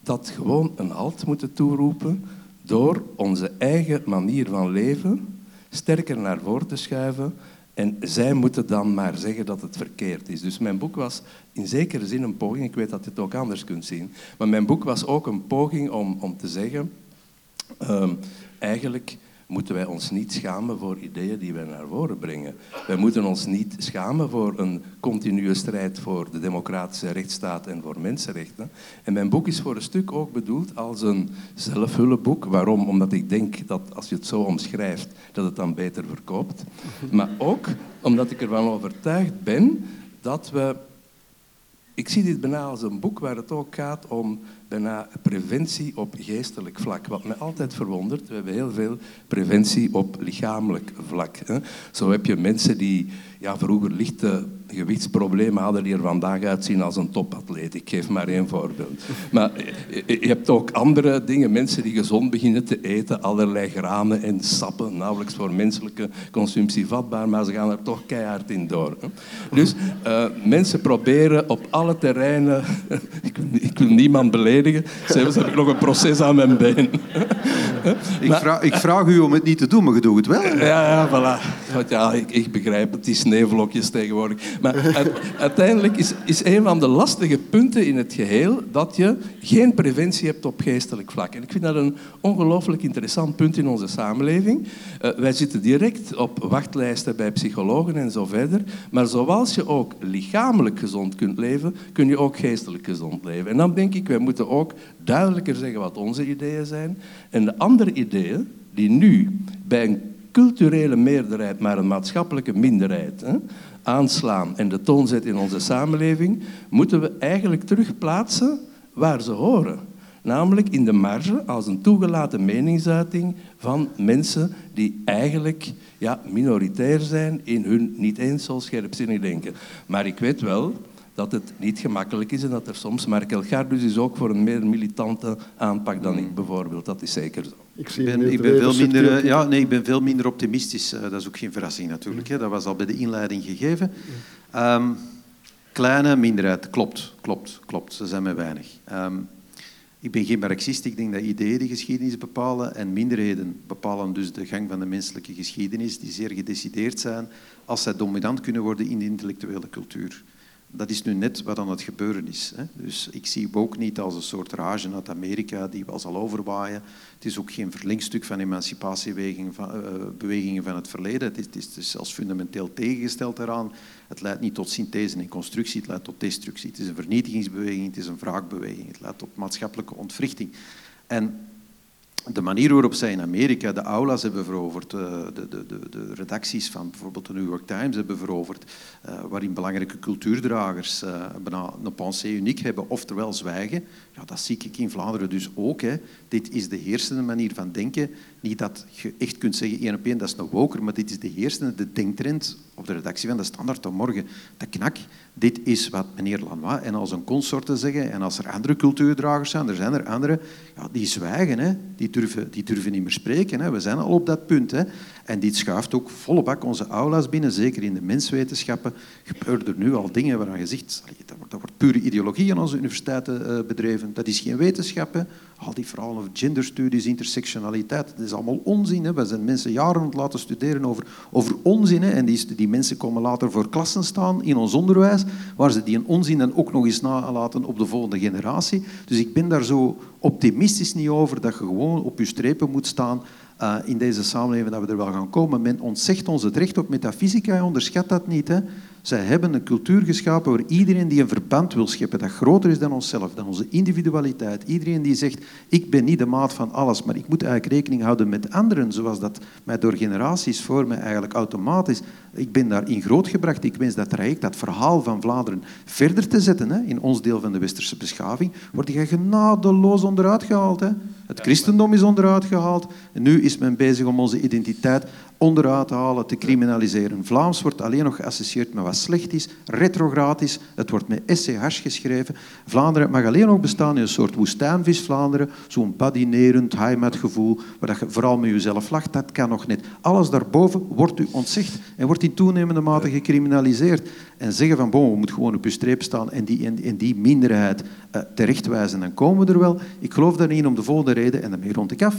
dat gewoon een halt moeten toeroepen door onze eigen manier van leven sterker naar voren te schuiven. En zij moeten dan maar zeggen dat het verkeerd is. Dus mijn boek was in zekere zin een poging, ik weet dat je het ook anders kunt zien, maar mijn boek was ook een poging om, om te zeggen, uh, eigenlijk moeten wij ons niet schamen voor ideeën die wij naar voren brengen. Wij moeten ons niet schamen voor een continue strijd voor de democratische rechtsstaat en voor mensenrechten. En mijn boek is voor een stuk ook bedoeld als een zelfhulpboek. Waarom? Omdat ik denk dat als je het zo omschrijft, dat het dan beter verkoopt. Maar ook omdat ik ervan overtuigd ben dat we ik zie dit bijna als een boek waar het ook gaat om bijna preventie op geestelijk vlak. Wat mij altijd verwondert, we hebben heel veel preventie op lichamelijk vlak. Hè. Zo heb je mensen die ja, vroeger lichte gewichtsproblemen hadden die er vandaag uitzien als een topatleet. Ik geef maar één voorbeeld. Maar je hebt ook andere dingen. Mensen die gezond beginnen te eten, allerlei granen en sappen, nauwelijks voor menselijke consumptie vatbaar, maar ze gaan er toch keihard in door. Dus uh, mensen proberen op alle terreinen, <laughs> ik, wil, ik wil niemand beledigen, zelfs heb ik nog een proces aan mijn been. <laughs> ik, vraag, ik, vraag, u om het niet te doen, maar je doet het wel. Ja, ja, voilà. Ja, ik, ik begrijp het, die sneeuwvlokjes tegenwoordig. Maar uiteindelijk is, is een van de lastige punten in het geheel dat je geen preventie hebt op geestelijk vlak. En ik vind dat een ongelooflijk interessant punt in onze samenleving. Uh, wij zitten direct op wachtlijsten bij psychologen en zo verder. Maar zoals je ook lichamelijk gezond kunt leven, kun je ook geestelijk gezond leven. En dan denk ik, wij moeten ook duidelijker zeggen wat onze ideeën zijn. En de andere ideeën die nu bij een culturele meerderheid, maar een maatschappelijke minderheid hè, aanslaan en de toon zetten in onze samenleving, moeten we eigenlijk terugplaatsen waar ze horen. Namelijk in de marge als een toegelaten meningsuiting van mensen die eigenlijk ja, minoritair zijn in hun niet eens zo scherpzinnig denken. Maar ik weet wel dat het niet gemakkelijk is en dat er soms... Maar Gardus is ook voor een meer militante aanpak dan ik bijvoorbeeld. Dat is zeker zo. Ik, ben, ik ben, veel minder, ja, nee, ik ben veel minder optimistisch. Uh, dat is ook geen verrassing natuurlijk. Hè. Dat was al bij de inleiding gegeven. Um, kleine minderheid, klopt, klopt, klopt. Ze zijn mij weinig. Um, ik ben geen marxist. Ik denk dat ideeën de geschiedenis bepalen en minderheden bepalen dus de gang van de menselijke geschiedenis, die zeer gedecideerd zijn als zij dominant kunnen worden in de intellectuele cultuur dat is nu net wat aan het gebeuren is. Hè. Dus ik zie ook niet als een soort rage uit Amerika die wel zal overwaaien. Het is ook geen verlengstuk van emancipatiebewegingen van, bewegingen van het verleden. Het is, het is, zelfs fundamenteel tegengesteld daaraan. Het leidt niet tot synthese en constructie, het leidt tot destructie. Het is een vernietigingsbeweging, het is een wraakbeweging. Het leidt tot maatschappelijke ontwrichting. En de manier waarop zij in Amerika de aulas hebben veroverd, eh, de, de, de, de redacties van bijvoorbeeld de New York Times hebben veroverd, eh, waarin belangrijke cultuurdragers uh, een pensée uniek hebben, oftewel zwijgen, ja, dat zie ik in Vlaanderen dus ook. Hè. Dit is de heersende manier van denken. Niet dat je echt kunt zeggen, één op één, dat is een woker, maar dit is de heersende, de denktrend op de redactie van de Standaard van morgen. De knak, dit is wat meneer Lanois en als een consorten zeggen, en als er andere cultuurdragers zijn, er zijn er andere, ja, die zwijgen, hè. Die, durven, die durven niet meer spreken. Hè. We zijn al op dat punt. Hè. En dit schuift ook volle bak onze aula's binnen, zeker in de menswetenschappen. Gebeuren er nu al dingen waarvan je zegt, dat wordt, dat wordt pure ideologie aan onze universiteiten uh, bedreven. Dat is geen wetenschap. Al die verhalen over genderstudies, intersectionaliteit, dat is allemaal onzin. Hè. We zijn mensen jaren aan het laten studeren over, over onzin. En die, die mensen komen later voor klassen staan in ons onderwijs, waar ze die onzin dan ook nog eens nalaten op de volgende generatie. Dus ik ben daar zo optimistisch niet over dat je gewoon op je strepen moet staan uh, in deze samenleving dat we er wel gaan komen. Men ontzegt ons het recht op metafysica, onderschat dat niet. Hè. Zij hebben een cultuur geschapen waar iedereen die een verband wil scheppen, dat groter is dan onszelf, dan onze individualiteit. Iedereen die zegt, ik ben niet de maat van alles, maar ik moet eigenlijk rekening houden met anderen, zoals dat mij door generaties voor mij eigenlijk automatisch... Ik ben daarin grootgebracht. Ik wens dat traject, dat verhaal van Vlaanderen, verder te zetten. Hè. In ons deel van de westerse beschaving word je genadeloos onderuit gehaald. Hè. Het christendom is onderuit gehaald. En nu is men bezig om onze identiteit onderuit te halen, te criminaliseren. Vlaams wordt alleen nog geassocieerd met wat slecht is, retrograd is. Het wordt met SCH geschreven. Vlaanderen mag alleen nog bestaan in een soort woestijnvis Vlaanderen, zo'n badinerend heimatgevoel, waar je vooral met jezelf lacht. Dat kan nog niet. Alles daarboven wordt u ontzegd en wordt in toenemende mate gecriminaliseerd. En zeggen van, bon, we moeten gewoon op je streep staan en die, en, die minderheid uh, terechtwijzen, dan komen we er wel. Ik geloof daarin om de volgende reden, en daarmee rond ik af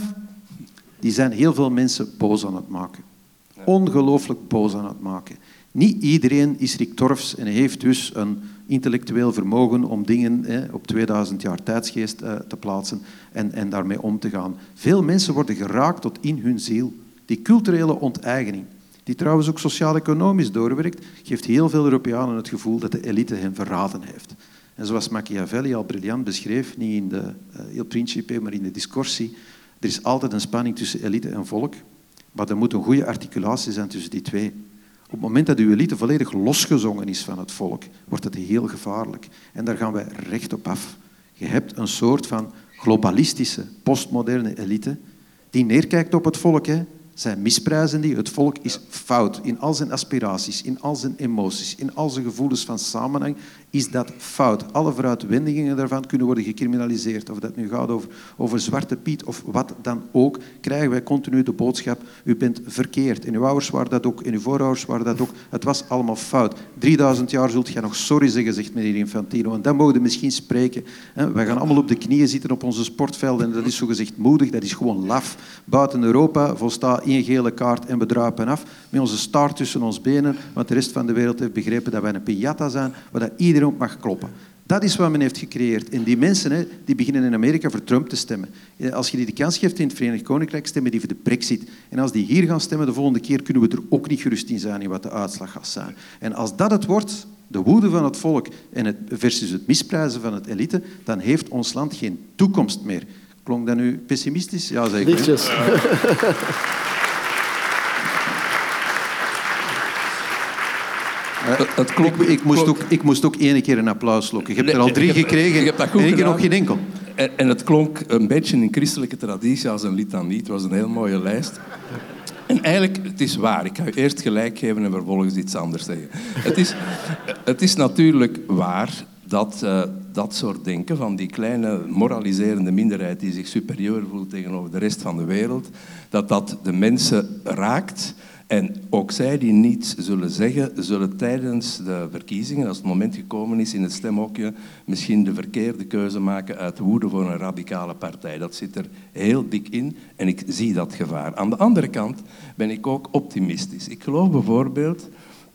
die zijn heel veel mensen boos aan het maken. Ongelooflijk boos aan het maken. Niet iedereen is Rick Torfs en heeft dus een intellectueel vermogen om dingen hè, op 2000 jaar tijdsgeest uh, te plaatsen en, en daarmee om te gaan. Veel mensen worden geraakt tot in hun ziel. Die culturele onteigening, die trouwens ook sociaal-economisch doorwerkt, geeft heel veel Europeanen het gevoel dat de elite hen verraden heeft. En zoals Machiavelli al briljant beschreef, niet in de Il Principe, maar in de Discorsi, er is altijd een spanning tussen elite en volk, maar er moet een goede articulatie zijn tussen die twee. Op het moment dat uw elite volledig losgezongen is van het volk, wordt het heel gevaarlijk. En daar gaan wij recht op af. Je hebt een soort van globalistische, postmoderne elite die neerkijkt op het volk. Hè. Zij misprijzen die. Het volk is fout in al zijn aspiraties, in al zijn emoties, in al zijn gevoelens van samenhang is dat fout. Alle vooruitwendigingen daarvan kunnen worden gecriminaliseerd. Of dat nu gaat over, over Zwarte Piet of wat dan ook, krijgen wij continu de boodschap, u bent verkeerd. En uw ouders waren dat ook, en uw voorouders waren dat ook. Het was allemaal fout. 3000 jaar zult je nog sorry zeggen, zegt meneer Infantino. En dan mogen we misschien spreken. Wij gaan allemaal op de knieën zitten op onze sportvelden en dat is zogezegd moedig, dat is gewoon laf. Buiten Europa volstaat één gele kaart en we druipen af met onze staart tussen ons benen, want de rest van de wereld heeft begrepen dat wij een piñata zijn, waar dat iedereen op mag kloppen. Dat is wat men heeft gecreëerd. En die mensen hè, die beginnen in Amerika voor Trump te stemmen. Als je die de kans geeft in het Verenigd Koninkrijk, stemmen die voor de brexit. En als die hier gaan stemmen de volgende keer, kunnen we er ook niet gerust in zijn in wat de uitslag gaat zijn. En als dat het wordt, de woede van het volk en het, versus het misprijzen van het elite, dan heeft ons land geen toekomst meer. Klonk dat nu pessimistisch? Ja, zeker. <laughs> het klonk, ik, ik, moest ook, ik moest ook één keer een applaus lokken. Je hebt er al drie gekregen. Je hebt Eén keer nog geen enkel. En, en, het klonk een beetje in christelijke traditie als een litanie. Het was een heel mooie lijst. En eigenlijk, het is waar. Ik ga u eerst gelijk geven en vervolgens iets anders zeggen. Het is, het is natuurlijk waar dat uh, dat soort denken van die kleine moraliserende minderheid die zich superieur voelt tegenover de rest van de wereld, dat dat de mensen raakt en ook zij die niets zullen zeggen, zullen tijdens de verkiezingen, als het moment gekomen is in het stemhokje, misschien de verkeerde keuze maken uit woede voor een radicale partij. Dat zit er heel dik in en ik zie dat gevaar. Aan de andere kant ben ik ook optimistisch. Ik geloof bijvoorbeeld,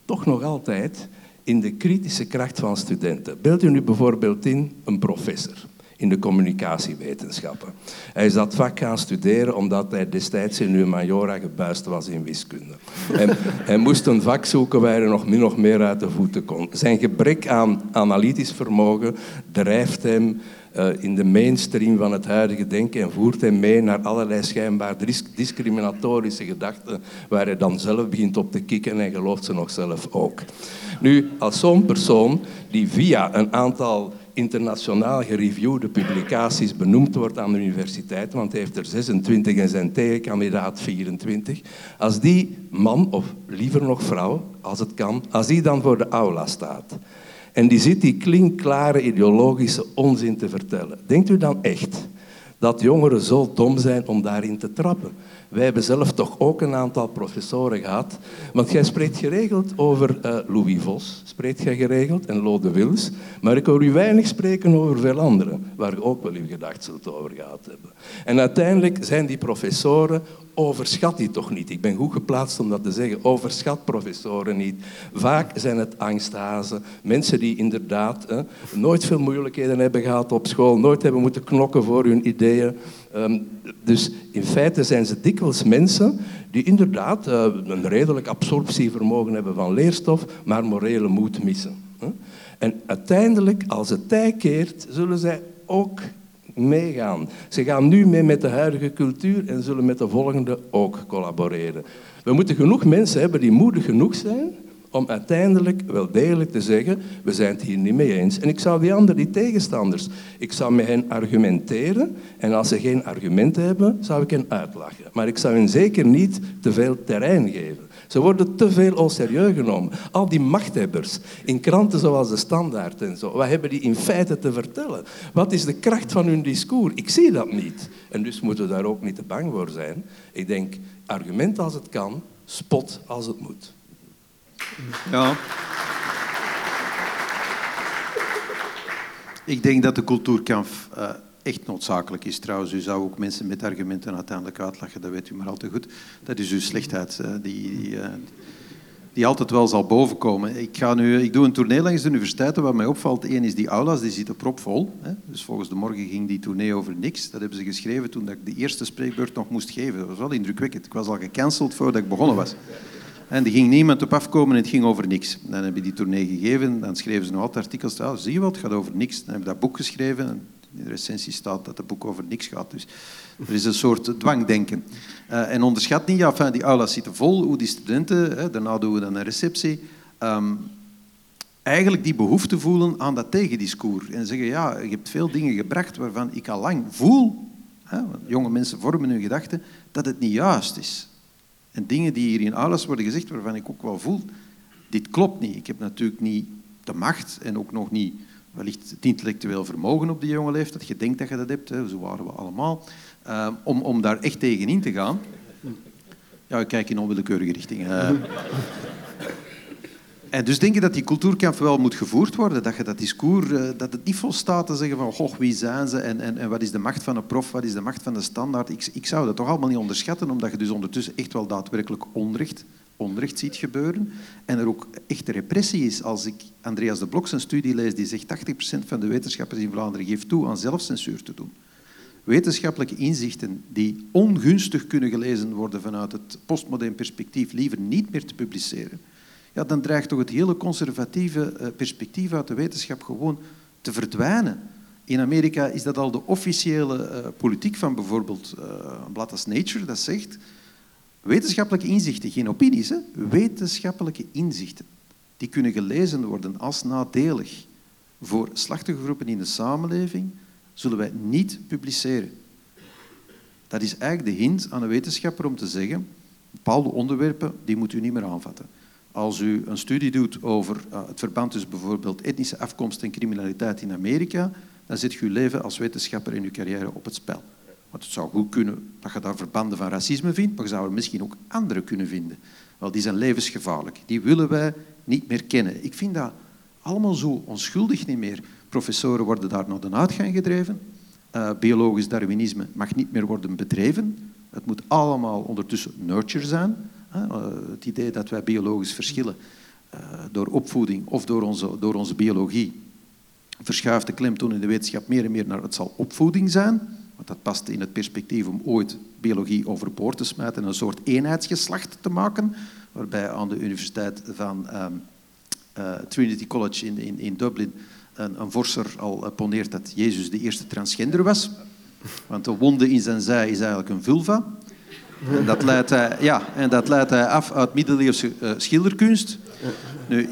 toch nog altijd, in de kritische kracht van studenten. Beeld u nu bijvoorbeeld in een professor in de communicatiewetenschappen. Hij is dat vak gaan studeren omdat hij destijds in humaniora gebuist was in wiskunde. En <laughs> hij moest een vak zoeken waar hij nog min of meer uit de voeten kon. Zijn gebrek aan analytisch vermogen drijft hem uh, in de mainstream van het huidige denken en voert hem mee naar allerlei schijnbaar discriminatorische gedachten waar hij dan zelf begint op te kikken en gelooft ze nog zelf ook. Nu, als zo'n persoon die via een aantal internationaal gereviewde publicaties benoemd wordt aan de universiteit, want hij heeft er 26 en zijn tegenkandidaat 24. Als die man, of liever nog vrouw, als het kan, als die dan voor de aula staat en die zit die klinkklare ideologische onzin te vertellen, denkt u dan echt dat jongeren zo dom zijn om daarin te trappen? Wij hebben zelf toch ook een aantal professoren gehad. Want jij spreekt geregeld over uh, Louis Vos, spreekt jij geregeld, en Lode Wils. Maar ik hoor u weinig spreken over veel anderen, waar je ook wel uw gedacht zult over gehad hebben. En uiteindelijk zijn die professoren overschat die toch niet. Ik ben goed geplaatst om dat te zeggen. Overschat professoren niet. Vaak zijn het angsthazen. Mensen die inderdaad nooit veel moeilijkheden hebben gehad op school. Nooit hebben moeten knokken voor hun ideeën. Ehm, dus in feite zijn ze dikwijls mensen die inderdaad uh, een redelijk absorptievermogen hebben van leerstof, maar morele moed missen. Hè. En uiteindelijk, als het tij keert, zullen zij ook meegaan. Ze gaan nu mee met de huidige cultuur en zullen met de volgende ook collaboreren. We moeten genoeg mensen hebben die moedig genoeg zijn om uiteindelijk wel degelijk te zeggen, we zijn het hier niet mee eens. En ik zou die anderen, die tegenstanders, ik zou met hen argumenteren en als ze geen argumenten hebben, zou ik hen uitlachen. Maar ik zou hen zeker niet te veel terrein geven. Ze worden te veel au serieus genomen. Al die machthebbers in kranten zoals de Standaard en zo, wat hebben die in feite te vertellen? Wat is de kracht van hun discours? Ik zie dat niet. En dus moeten we daar ook niet te bang voor zijn. Ik denk, argument als het kan, spot als het moet. Ja. Ik denk dat de cultuurkamp uh, echt noodzakelijk is. Trouwens, u zou ook mensen met argumenten uiteindelijk uitlachen, dat weet u maar al te goed. Dat is uw slechtheid, uh, die, die, uh, die, altijd wel zal bovenkomen. Ik, ga nu, ik doe een tournee langs de universiteiten. Wat mij opvalt, één is die aulas, die zitten propvol. Hè. Dus volgens de morgen ging die tournee over niks. Dat hebben ze geschreven toen ik de eerste spreekbeurt nog moest geven. Dat was wel indrukwekkend. Ik was al gecanceld voordat ik begonnen was. En er ging niemand op afkomen en het ging over niks. Dan heb je die tournee gegeven, dan schreven ze nog altijd artikels. Ah, zie je wat, het gaat over niks. Dan heb je dat boek geschreven. In de recensie staat dat het boek over niks gaat. Dus er is een soort dwangdenken. Uh, en onderschat niet, ja, die aulas zitten vol, hoe die studenten, hè, daarna doen we dan een receptie, um, eigenlijk die behoefte voelen aan dat tegendiscours. En zeggen, ja, je hebt veel dingen gebracht waarvan ik al lang voel, hè, jonge mensen vormen hun gedachten, dat het niet juist is. En dingen die hier in alles worden gezegd, waarvan ik ook wel voel, dit klopt niet. Ik heb natuurlijk niet de macht en ook nog niet wellicht het intellectueel vermogen op die jonge leeftijd. Je denkt dat je dat hebt, hè, zo waren we allemaal. Uh, om, om daar echt tegen in te gaan. Ja, ik kijk in onwillekeurige richtingen. <laughs> En dus denk je dat die cultuurkamp wel moet gevoerd worden, dat je dat discours, uh, dat het niet volstaat te zeggen van goh, wie zijn ze en, en, en wat is de macht van een prof, wat is de macht van de standaard. Ik, ik zou dat toch allemaal niet onderschatten, omdat je dus ondertussen echt wel daadwerkelijk onrecht, onrecht ziet gebeuren en er ook echt repressie is. Als ik Andreas de Blok zijn studie lees, die zegt 80% van de wetenschappers in Vlaanderen geeft toe aan zelfcensuur te doen. Wetenschappelijke inzichten die ongunstig kunnen gelezen worden vanuit het postmodern perspectief liever niet meer te publiceren ja, dan dreigt toch het hele conservatieve eh, perspectief uit de wetenschap gewoon te verdwijnen. In Amerika is dat al de officiële uh, politiek van bijvoorbeeld uh, een blad als Nature, dat zegt wetenschappelijke inzichten, geen opinies, hè? wetenschappelijke inzichten, die kunnen gelezen worden als nadelig voor slachtoffergroepen in de samenleving, zullen wij niet publiceren. Dat is eigenlijk de hint aan een wetenschapper om te zeggen, bepaalde onderwerpen, die moet u niet meer aanvatten. Als u een studie doet over uh, het verband tussen bijvoorbeeld etnische afkomst en criminaliteit in Amerika, dan zet je uw leven als wetenschapper en uw carrière op het spel. Want het zou goed kunnen dat je daar verbanden van racisme vindt, maar je zou er misschien ook andere kunnen vinden. Wel, die zijn levensgevaarlijk. Die willen wij niet meer kennen. Ik vind dat allemaal zo onschuldig niet meer. Professoren worden daar naar de uitgang gedreven. Uh, biologisch Darwinisme mag niet meer worden bedreven. Het moet allemaal ondertussen nurture zijn. Eh, het idee dat wij biologisch verschillen eh, door opvoeding of door onze, door onze biologie verschuift de klemtoon in de wetenschap meer en meer naar het zal opvoeding zijn. Want dat past in het perspectief om ooit biologie overboord te smijten en een soort eenheidsgeslacht te maken. Waarbij aan de Universiteit van um, uh, Trinity College in, in, in Dublin een, een vorser al poneert dat Jezus de eerste transgender was. Want de wonde in zijn zij is eigenlijk een vulva. En dat leidt hij, ja, en dat leidt hij af uit middeleeuwse uh, schilderkunst. Nu,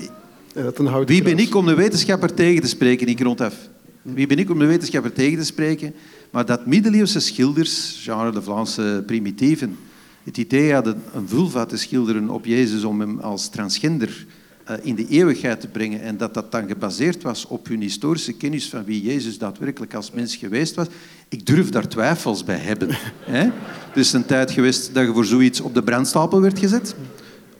wie ben ik om de wetenschapper tegen te spreken? Ik rond af. Wie ben ik om de wetenschapper tegen te spreken? Maar dat middeleeuwse schilders, genre de Vlaamse primitieven, het idee hadden een vulva te schilderen op Jezus om hem als transgender eh, in de eeuwigheid te brengen en dat dat dan gebaseerd was op hun historische kennis van wie Jezus daadwerkelijk als mens geweest was, ik durf daar twijfels bij hebben. <laughs> Hè? Er is een tijd geweest dat je voor zoiets op de brandstapel werd gezet.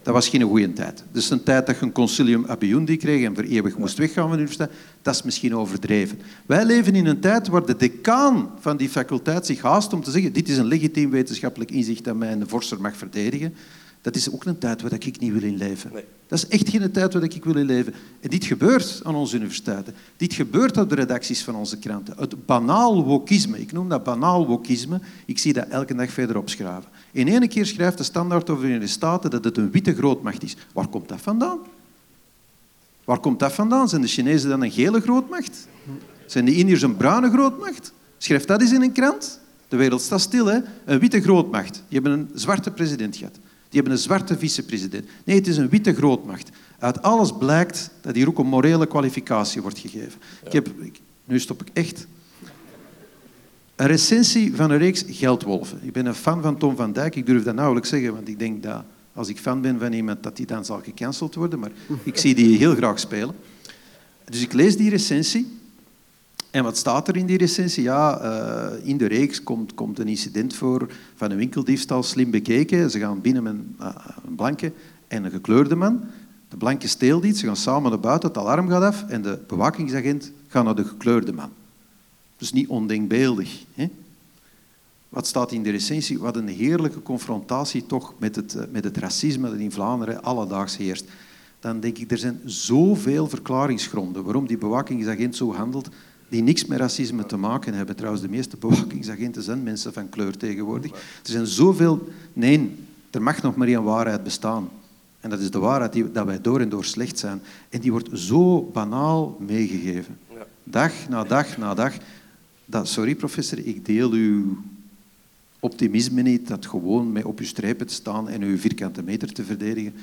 Dat was geen goede tijd. Dus een tijd dat je een concilium abiondi kreeg en voor eeuwig moest weggaan van de universiteit, dat is misschien overdreven. Wij leven in een tijd waar de decaan van die faculteit zich haast om te zeggen dit is een legitiem wetenschappelijk inzicht dat mij een vorster mag verdedigen. Dat is ook een tijd waar ik niet wil in leven. Nee. Dat is echt geen tijd waar ik wil in leven. En dit gebeurt aan onze universiteiten. Dit gebeurt op de redacties van onze kranten. Het banaal wokisme, ik noem dat banaal wokisme, ik zie dat elke dag verder opschraven. In ene keer schrijft de Standaard over de Verenigde Staten dat het een witte grootmacht is. Waar komt dat vandaan? Waar komt dat vandaan? Zijn de Chinezen dan een gele grootmacht? Zijn de Indiërs een bruine grootmacht? Schrijf dat eens in een krant. De wereld staat stil, hè? Een witte grootmacht. Die hebben een zwarte president gehad. Die hebben een zwarte vicepresident. Nee, het is een witte grootmacht. Uit alles blijkt dat hier ook een morele kwalificatie wordt gegeven. Ik heb, ik- nu stop ik echt. Een recensie van een reeks Geldwolven. Ik ben een fan van Tom van Dijk. Ik durf dat nauwelijks zeggen, want ik denk dat als ik fan ben van iemand, dat die dan zal gecanceld worden. Maar ik zie die heel graag spelen. Dus ik lees die recensie. En wat staat er in die recensie? Ja, eh, in de reeks komt, komt een incident voor van een winkeldiefstal, slim bekeken. Ze gaan binnen met een, eh, een blanke en een gekleurde man. De blanke steelt iets, ze gaan samen naar buiten, het alarm gaat af en de bewakingsagent gaat naar de gekleurde man. Dus niet ondenkbeeldig. Hè? Wat staat in de recensie? Wat een heerlijke confrontatie toch met het, eh, met het racisme dat in Vlaanderen alledaags heerst. Dan denk ik, er zijn zoveel verklaringsgronden waarom die bewakingsagent zo handelt, die niks met racisme te maken hebben. Trouwens, de meeste bewakingsagenten zijn mensen van kleur tegenwoordig. Er zijn zoveel... Nee, er mag nog maar één waarheid bestaan. En dat is de waarheid die, dat wij door en door slecht zijn. En die wordt zo banaal meegegeven. Dag na dag na dag. Dat, sorry professor, ik deel uw optimisme niet dat gewoon met op uw strepen te staan en uw vierkante meter te verdedigen,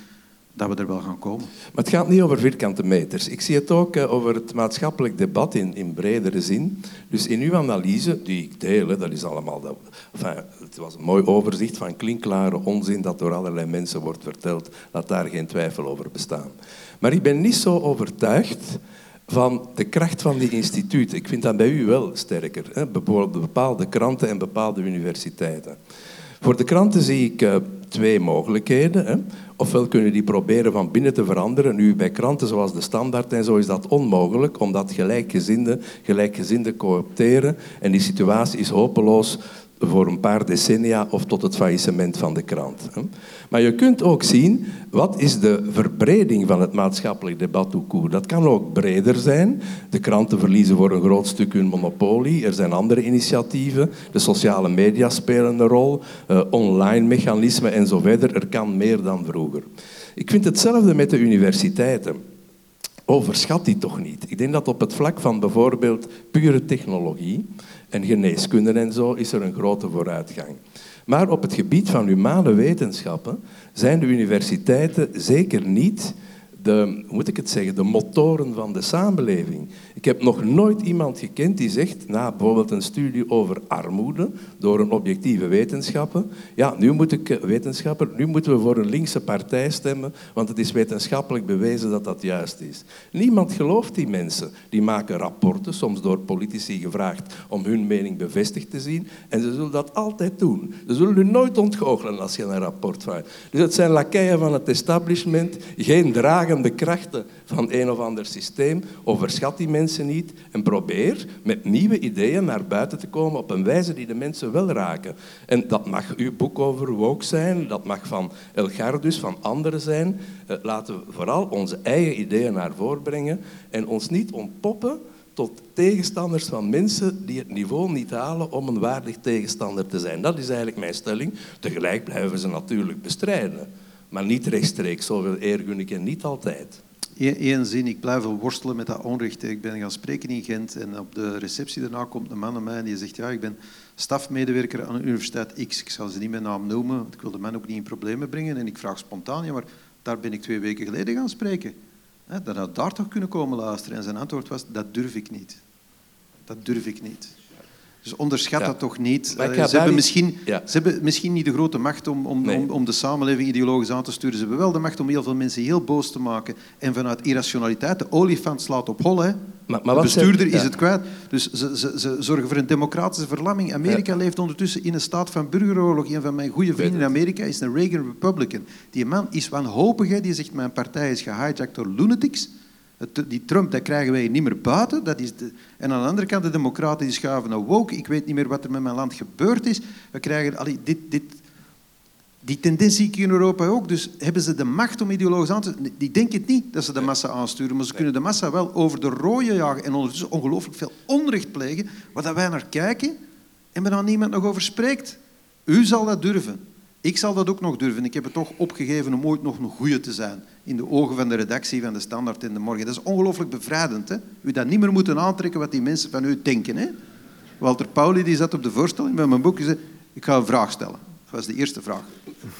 dat we er wel gaan komen. Maar het gaat niet over vierkante meters. Ik zie het ook eh, over het maatschappelijk debat in, in bredere zin. Dus in uw analyse, die ik deel, hè, dat is allemaal... Dat, enfin, het was een mooi overzicht van klinkklare onzin dat door allerlei mensen wordt verteld. Laat daar geen twijfel over bestaan. Maar ik ben niet zo overtuigd van de kracht van die instituten. Ik vind dat bij u wel sterker. Hè? Bijvoorbeeld bepaalde kranten en bepaalde universiteiten. Voor de kranten zie ik eh, twee mogelijkheden. Hè. Ofwel kunnen die proberen van binnen te veranderen. Nu, bij kranten zoals de Standaard en zo is dat onmogelijk, omdat gelijkgezinden gelijkgezinden coopteren. En die situatie is hopeloos voor een paar decennia of tot het faillissement van de krant. Maar je kunt ook zien, wat is de verbreding van het maatschappelijk debat? Dat kan ook breder zijn. De kranten verliezen voor een groot stuk hun monopolie. Er zijn andere initiatieven. De sociale media spelen een rol. eh, online mechanismen en zo verder. Er kan meer dan vroeger. Ik vind hetzelfde met de universiteiten. Overschat die toch niet. Ik denk dat op het vlak van bijvoorbeeld pure technologie en geneeskunde en zo is er een grote vooruitgang. Maar op het gebied van humane wetenschappen zijn de universiteiten zeker niet de, moet ik het zeggen, de motoren van de samenleving. Ik heb nog nooit iemand gekend die zegt, na bijvoorbeeld een studie over armoede, door een objectieve wetenschapper, ja, nu moet ik, eh, wetenschapper, nu moeten we voor een linkse partij stemmen, want het is wetenschappelijk bewezen dat dat juist is. Niemand gelooft die mensen. Die maken rapporten, soms door politici gevraagd om hun mening bevestigd te zien, en ze zullen dat altijd doen. Ze zullen u nooit ontgoochelen als je een rapport vraagt. Dus het zijn lakeien van het establishment, geen dragende krachten van een of ander systeem. Overschat die mensen niet en probeer met nieuwe ideeën naar buiten te komen op een wijze die de mensen wel raken. En dat mag uw boek over woke zijn, dat mag van El Gardus, van anderen zijn. Eh, laten we vooral onze eigen ideeën naar voren brengen en ons niet ontpoppen tot tegenstanders van mensen die het niveau niet halen om een waardig tegenstander te zijn. Dat is eigenlijk mijn stelling. Tegelijk blijven we ze natuurlijk bestrijden. Maar niet rechtstreeks, zoveel eer gun ik niet altijd. Eén zin, ik blijf worstelen met dat onrecht. Ik ben gaan spreken in Gent en op de receptie daarna komt een man naar mij en die zegt ja, ik ben stafmedewerker aan de Universiteit X. Ik zal ze niet met naam noemen, want ik wil de man ook niet in problemen brengen. En ik vraag spontaan, ja, maar daar ben ik twee weken geleden gaan spreken. Dat had daar toch kunnen komen luisteren. En zijn antwoord was, dat durf ik niet. Dat durf ik niet. Dus onderschat dat toch niet. Eh, Ze hebben, misschien, ze hebben misschien niet de grote macht om, om, Nee. om, om de samenleving ideologisch aan te sturen. Ze hebben wel de macht om heel veel mensen heel boos te maken. En vanuit irrationaliteit, de olifant slaat op hol, hè. Maar, maar de bestuurder is het kwijt. Dus ze, ze, ze zorgen voor een democratische verlamming. Amerika leeft ondertussen in een staat van burgeroorlog. Een van mijn goede vrienden in Amerika is een Reagan Republican. Die man is wanhopig. Hè. Die zegt, mijn partij is gehijacked door lunatics. Het- Die Trump, dat krijgen wij niet meer buiten. Dat is de... En aan de andere kant, de democraten die schuiven naar woke. Ik weet niet meer wat er met mijn land gebeurd is. We krijgen... Allee, dit, dit, die tendens zie ik in Europa ook. Dus hebben ze de macht om ideologisch aan te... Ik denk het niet dat ze de massa aansturen, maar ze kunnen de massa wel over de rode jagen en ondertussen ongelooflijk veel onrecht plegen, waar dat wij naar kijken en waar dan niemand nog over spreekt. U zal dat durven. Ik zal dat ook nog durven. Ik heb het toch opgegeven om ooit nog een goeie te zijn. In de ogen van de redactie van de Standaard in de morgen. Dat is ongelooflijk bevrijdend. Hè? U dat niet meer moeten aantrekken wat die mensen van u denken. Hè? Walter Pauli die zat op de voorstelling met mijn boek en zei... Ik ga een vraag stellen. Dat was de eerste vraag.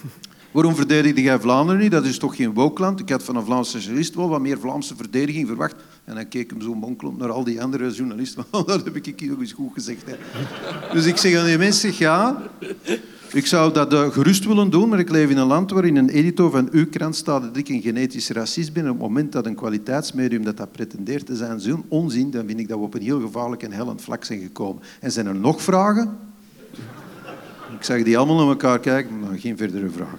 <laughs> Waarom verdedigde jij Vlaanderen niet? Dat is toch geen wookland? Ik had van een Vlaamse journalist wel wat meer Vlaamse verdediging verwacht. En dan keek hem zo monkelend naar al die andere journalisten. <laughs> dat heb ik hier nog eens goed gezegd. Hè. Dus ik zeg aan die mensen, ja, ik zou dat eh, gerust willen doen, maar ik leef in een land waarin een editor van uw krant staat dat ik een genetisch racist ben. En op het moment dat een kwaliteitsmedium dat, dat pretendeert te zijn zo'n onzin, dan vind ik dat we op een heel gevaarlijk en hellend vlak zijn gekomen. En zijn er nog vragen? Ik zag die allemaal naar elkaar kijken, maar geen verdere vragen.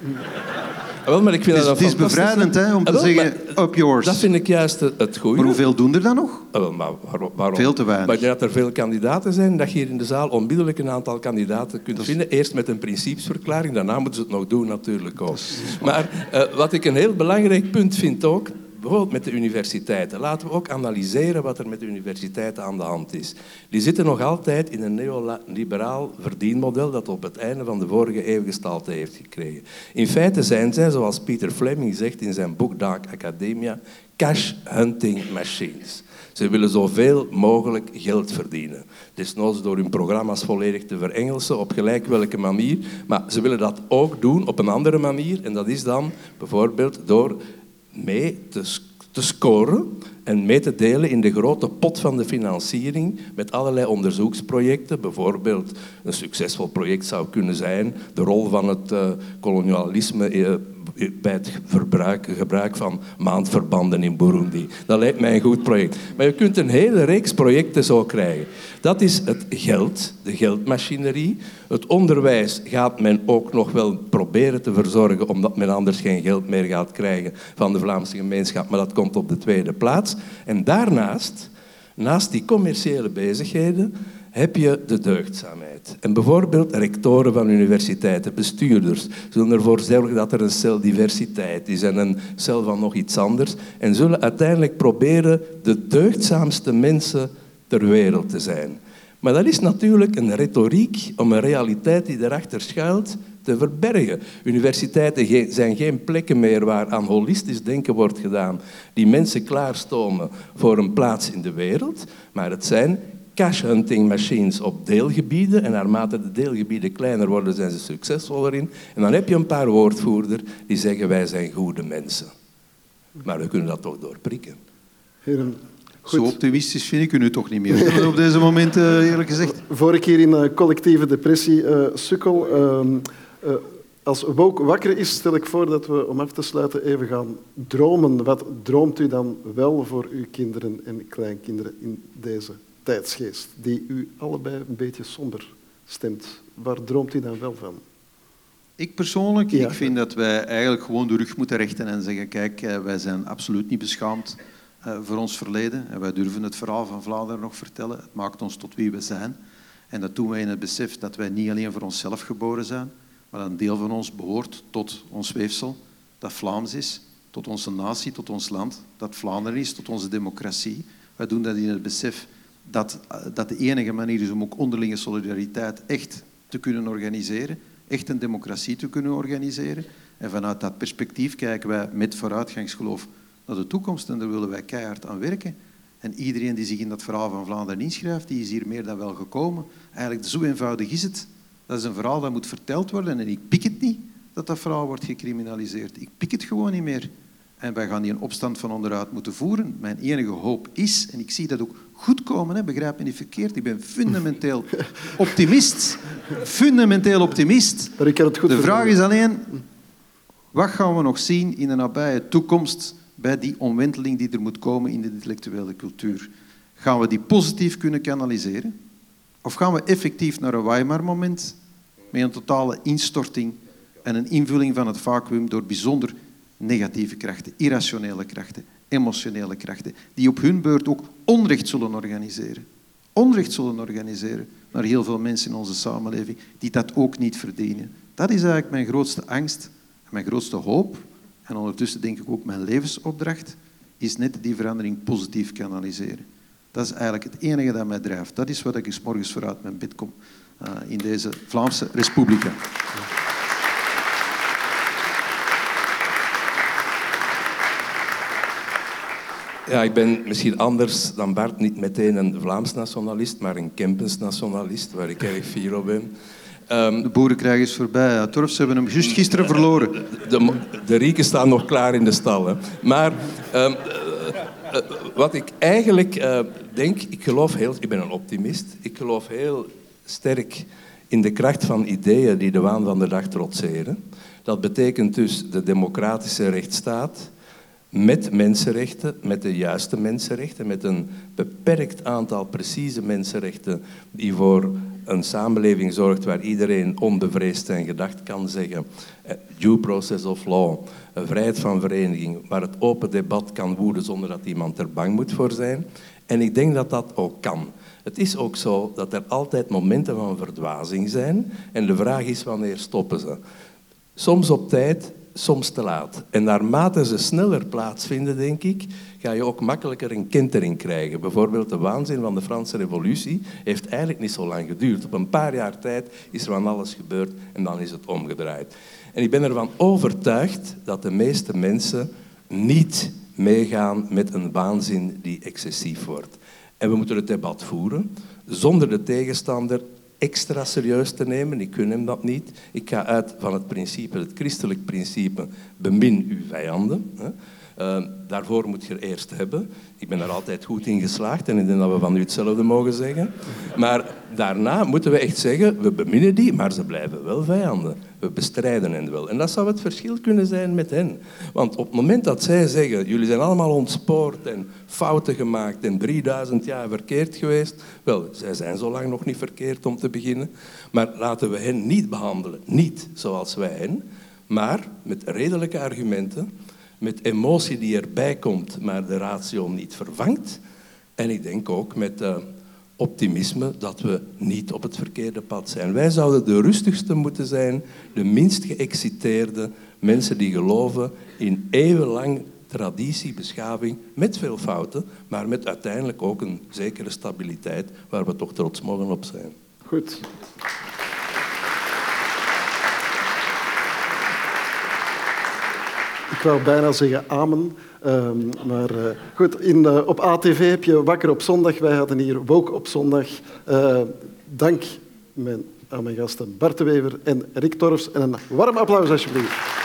Ah, wel, maar ik vind Het is, dat het is bevrijdend hè, om te Ah, zeggen, up yours. Dat vind ik juist het- goede. Maar hoeveel doen er dan nog? Ah, wel, maar waar- waarom? Veel te weinig. Maar dat er veel kandidaten zijn, dat je hier in de zaal onmiddellijk een aantal kandidaten kunt vinden. Eerst met een principesverklaring, daarna moeten ze het nog doen natuurlijk ook. Maar eh, wat ik een heel belangrijk punt vind ook, bijvoorbeeld met de universiteiten. Laten we ook analyseren wat er met de universiteiten aan de hand is. Die zitten nog altijd in een neoliberaal verdienmodel dat op het einde van de vorige eeuw gestalte heeft gekregen. In feite zijn zij, zoals Peter Fleming zegt in zijn boek Dark Academia, cash hunting machines. Ze willen zoveel mogelijk geld verdienen. Desnoods door hun programma's volledig te verengelsen, op gelijk welke manier. Maar ze willen dat ook doen op een andere manier. En dat is dan bijvoorbeeld door mee te, scoren en mee te delen in de grote pot van de financiering met allerlei onderzoeksprojecten. Bijvoorbeeld een succesvol project zou kunnen zijn de rol van het eh, kolonialisme eh, bij het gebruik van maandverbanden in Burundi. Dat lijkt mij een goed project. Maar je kunt een hele reeks projecten zo krijgen. Dat is het geld, de geldmachinerie. Het onderwijs gaat men ook nog wel proberen te verzorgen, omdat men anders geen geld meer gaat krijgen van de Vlaamse gemeenschap. Maar dat komt op de tweede plaats. En daarnaast, naast die commerciële bezigheden, heb je de deugdzaamheid. En bijvoorbeeld rectoren van universiteiten, bestuurders, zullen ervoor zorgen dat er een cel diversiteit is en een cel van nog iets anders. En zullen uiteindelijk proberen de deugdzaamste mensen ter wereld te zijn. Maar dat is natuurlijk een retoriek om een realiteit die erachter schuilt te verbergen. Universiteiten zijn geen plekken meer waar aan holistisch denken wordt gedaan, die mensen klaarstomen voor een plaats in de wereld, maar het zijn cash hunting machines op deelgebieden en naarmate de deelgebieden kleiner worden, zijn ze succesvoller in. En dan heb je een paar woordvoerders die zeggen wij zijn goede mensen. Maar we kunnen dat toch doorprikken. Heren, Zo goed. optimistisch vind ik u nu toch niet meer. op <laughs> deze moment, eh, eerlijk gezegd. Voor ik hier in eh, collectieve depressie eh, sukkel, ehm, eh, als Woke wakker is, stel ik voor dat we om af te sluiten even gaan dromen. Wat droomt u dan wel voor uw kinderen en kleinkinderen in deze tijdsgeest, die u allebei een beetje somber stemt? Waar droomt u dan wel van? Ik persoonlijk, Ja. ik vind dat wij eigenlijk gewoon de rug moeten rechten en zeggen, kijk, eh, wij zijn absoluut niet beschaamd eh, voor ons verleden. En wij durven het verhaal van Vlaanderen nog vertellen. Het maakt ons tot wie we zijn. En dat doen wij in het besef dat wij niet alleen voor onszelf geboren zijn, maar een deel van ons behoort tot ons weefsel, dat Vlaams is, tot onze natie, tot ons land, dat Vlaanderen is, tot onze democratie. Wij doen dat in het besef dat, dat de enige manier is om ook onderlinge solidariteit echt te kunnen organiseren, echt een democratie te kunnen organiseren. En vanuit dat perspectief kijken wij met vooruitgangsgeloof naar de toekomst en daar willen wij keihard aan werken. En iedereen die zich in dat verhaal van Vlaanderen inschrijft, die is hier meer dan wel gekomen. Eigenlijk zo eenvoudig is het. Dat is een verhaal dat moet verteld worden en ik pik het niet dat dat verhaal wordt gecriminaliseerd. Ik pik het gewoon niet meer. En wij gaan die een opstand van onderuit moeten voeren. Mijn enige hoop is, en ik zie dat ook goed komen, hè, begrijp me niet verkeerd, ik ben fundamenteel <laughs> optimist. Fundamenteel optimist. Maar ik kan het goed De vraag is alleen, wat gaan we nog zien in de nabije toekomst bij die omwenteling die er moet komen in de intellectuele cultuur? Gaan we die positief kunnen kanaliseren? Of gaan we effectief naar een Weimar-moment met een totale instorting en een invulling van het vacuüm door bijzonder negatieve krachten, irrationele krachten, emotionele krachten, die op hun beurt ook onrecht zullen organiseren. Onrecht zullen organiseren naar heel veel mensen in onze samenleving die dat ook niet verdienen. Dat is eigenlijk mijn grootste angst mijn grootste hoop. En ondertussen denk ik ook mijn levensopdracht is net die verandering positief kanaliseren. Dat is eigenlijk het enige dat mij drijft. Dat is wat ik s morgens vooruit mijn bed kom uh, in deze Vlaamse Republiek. Ja, ik ben misschien anders dan Bart, niet meteen een Vlaams nationalist, maar een Kempens nationalist, waar ik erg fier op ben. Um, de boerenkrijg is voorbij. Ja, Torf, ze hebben hem juist gisteren verloren. De, de, rieken staan nog klaar in de stal. Hè. Maar um, uh, wat ik eigenlijk uh, denk, ik geloof heel, ik ben een optimist, ik geloof heel sterk in de kracht van ideeën die de waan van de dag trotseren. Dat betekent dus de democratische rechtsstaat met mensenrechten, met de juiste mensenrechten, met een beperkt aantal precieze mensenrechten die voor een samenleving zorgt waar iedereen onbevreesd zijn gedacht kan zeggen. Eh, due process of law, vrijheid van vereniging, waar het open debat kan woeden zonder dat iemand er bang moet voor zijn. En ik denk dat dat ook kan. Het is ook zo dat er altijd momenten van verdwazing zijn en de vraag is wanneer stoppen ze. Soms op tijd, soms te laat. En naarmate ze sneller plaatsvinden, denk ik, ga je ook makkelijker een kentering krijgen. Bijvoorbeeld de waanzin van de Franse revolutie heeft eigenlijk niet zo lang geduurd. Op een paar jaar tijd is er van alles gebeurd en dan is het omgedraaid. En ik ben ervan overtuigd dat de meeste mensen niet meegaan met een waanzin die excessief wordt. En we moeten het debat voeren zonder de tegenstander extra serieus te nemen. Ik kun hem dat niet. Ik ga uit van het principe, het christelijk principe, bemin uw vijanden. Uh, daarvoor moet je er eerst hebben. Ik ben er altijd goed in geslaagd en ik denk dat we van u hetzelfde mogen zeggen. Maar daarna moeten we echt zeggen, we beminnen die, maar ze blijven wel vijanden. We bestrijden hen wel. En dat zou het verschil kunnen zijn met hen. Want op het moment dat zij zeggen, jullie zijn allemaal ontspoord en fouten gemaakt en 3000 jaar verkeerd geweest, wel, zij zijn zo lang nog niet verkeerd om te beginnen. Maar laten we hen niet behandelen, niet zoals wij hen, maar met redelijke argumenten met emotie die erbij komt, maar de ratio niet vervangt. En ik denk ook met uh, optimisme dat we niet op het verkeerde pad zijn. Wij zouden de rustigste moeten zijn, de minst geëxciteerde mensen die geloven in eeuwenlang traditie, beschaving, met veel fouten, maar met uiteindelijk ook een zekere stabiliteit waar we toch trots mogen op zijn. Goed. Ik wou bijna zeggen amen. Um, maar uh, goed, in, uh, op ATV heb je Wakker op zondag. Wij hadden hier Woke op zondag. Uh, dank mijn, aan mijn gasten Bart de Wever en Rick Torfs. En een warm applaus alsjeblieft.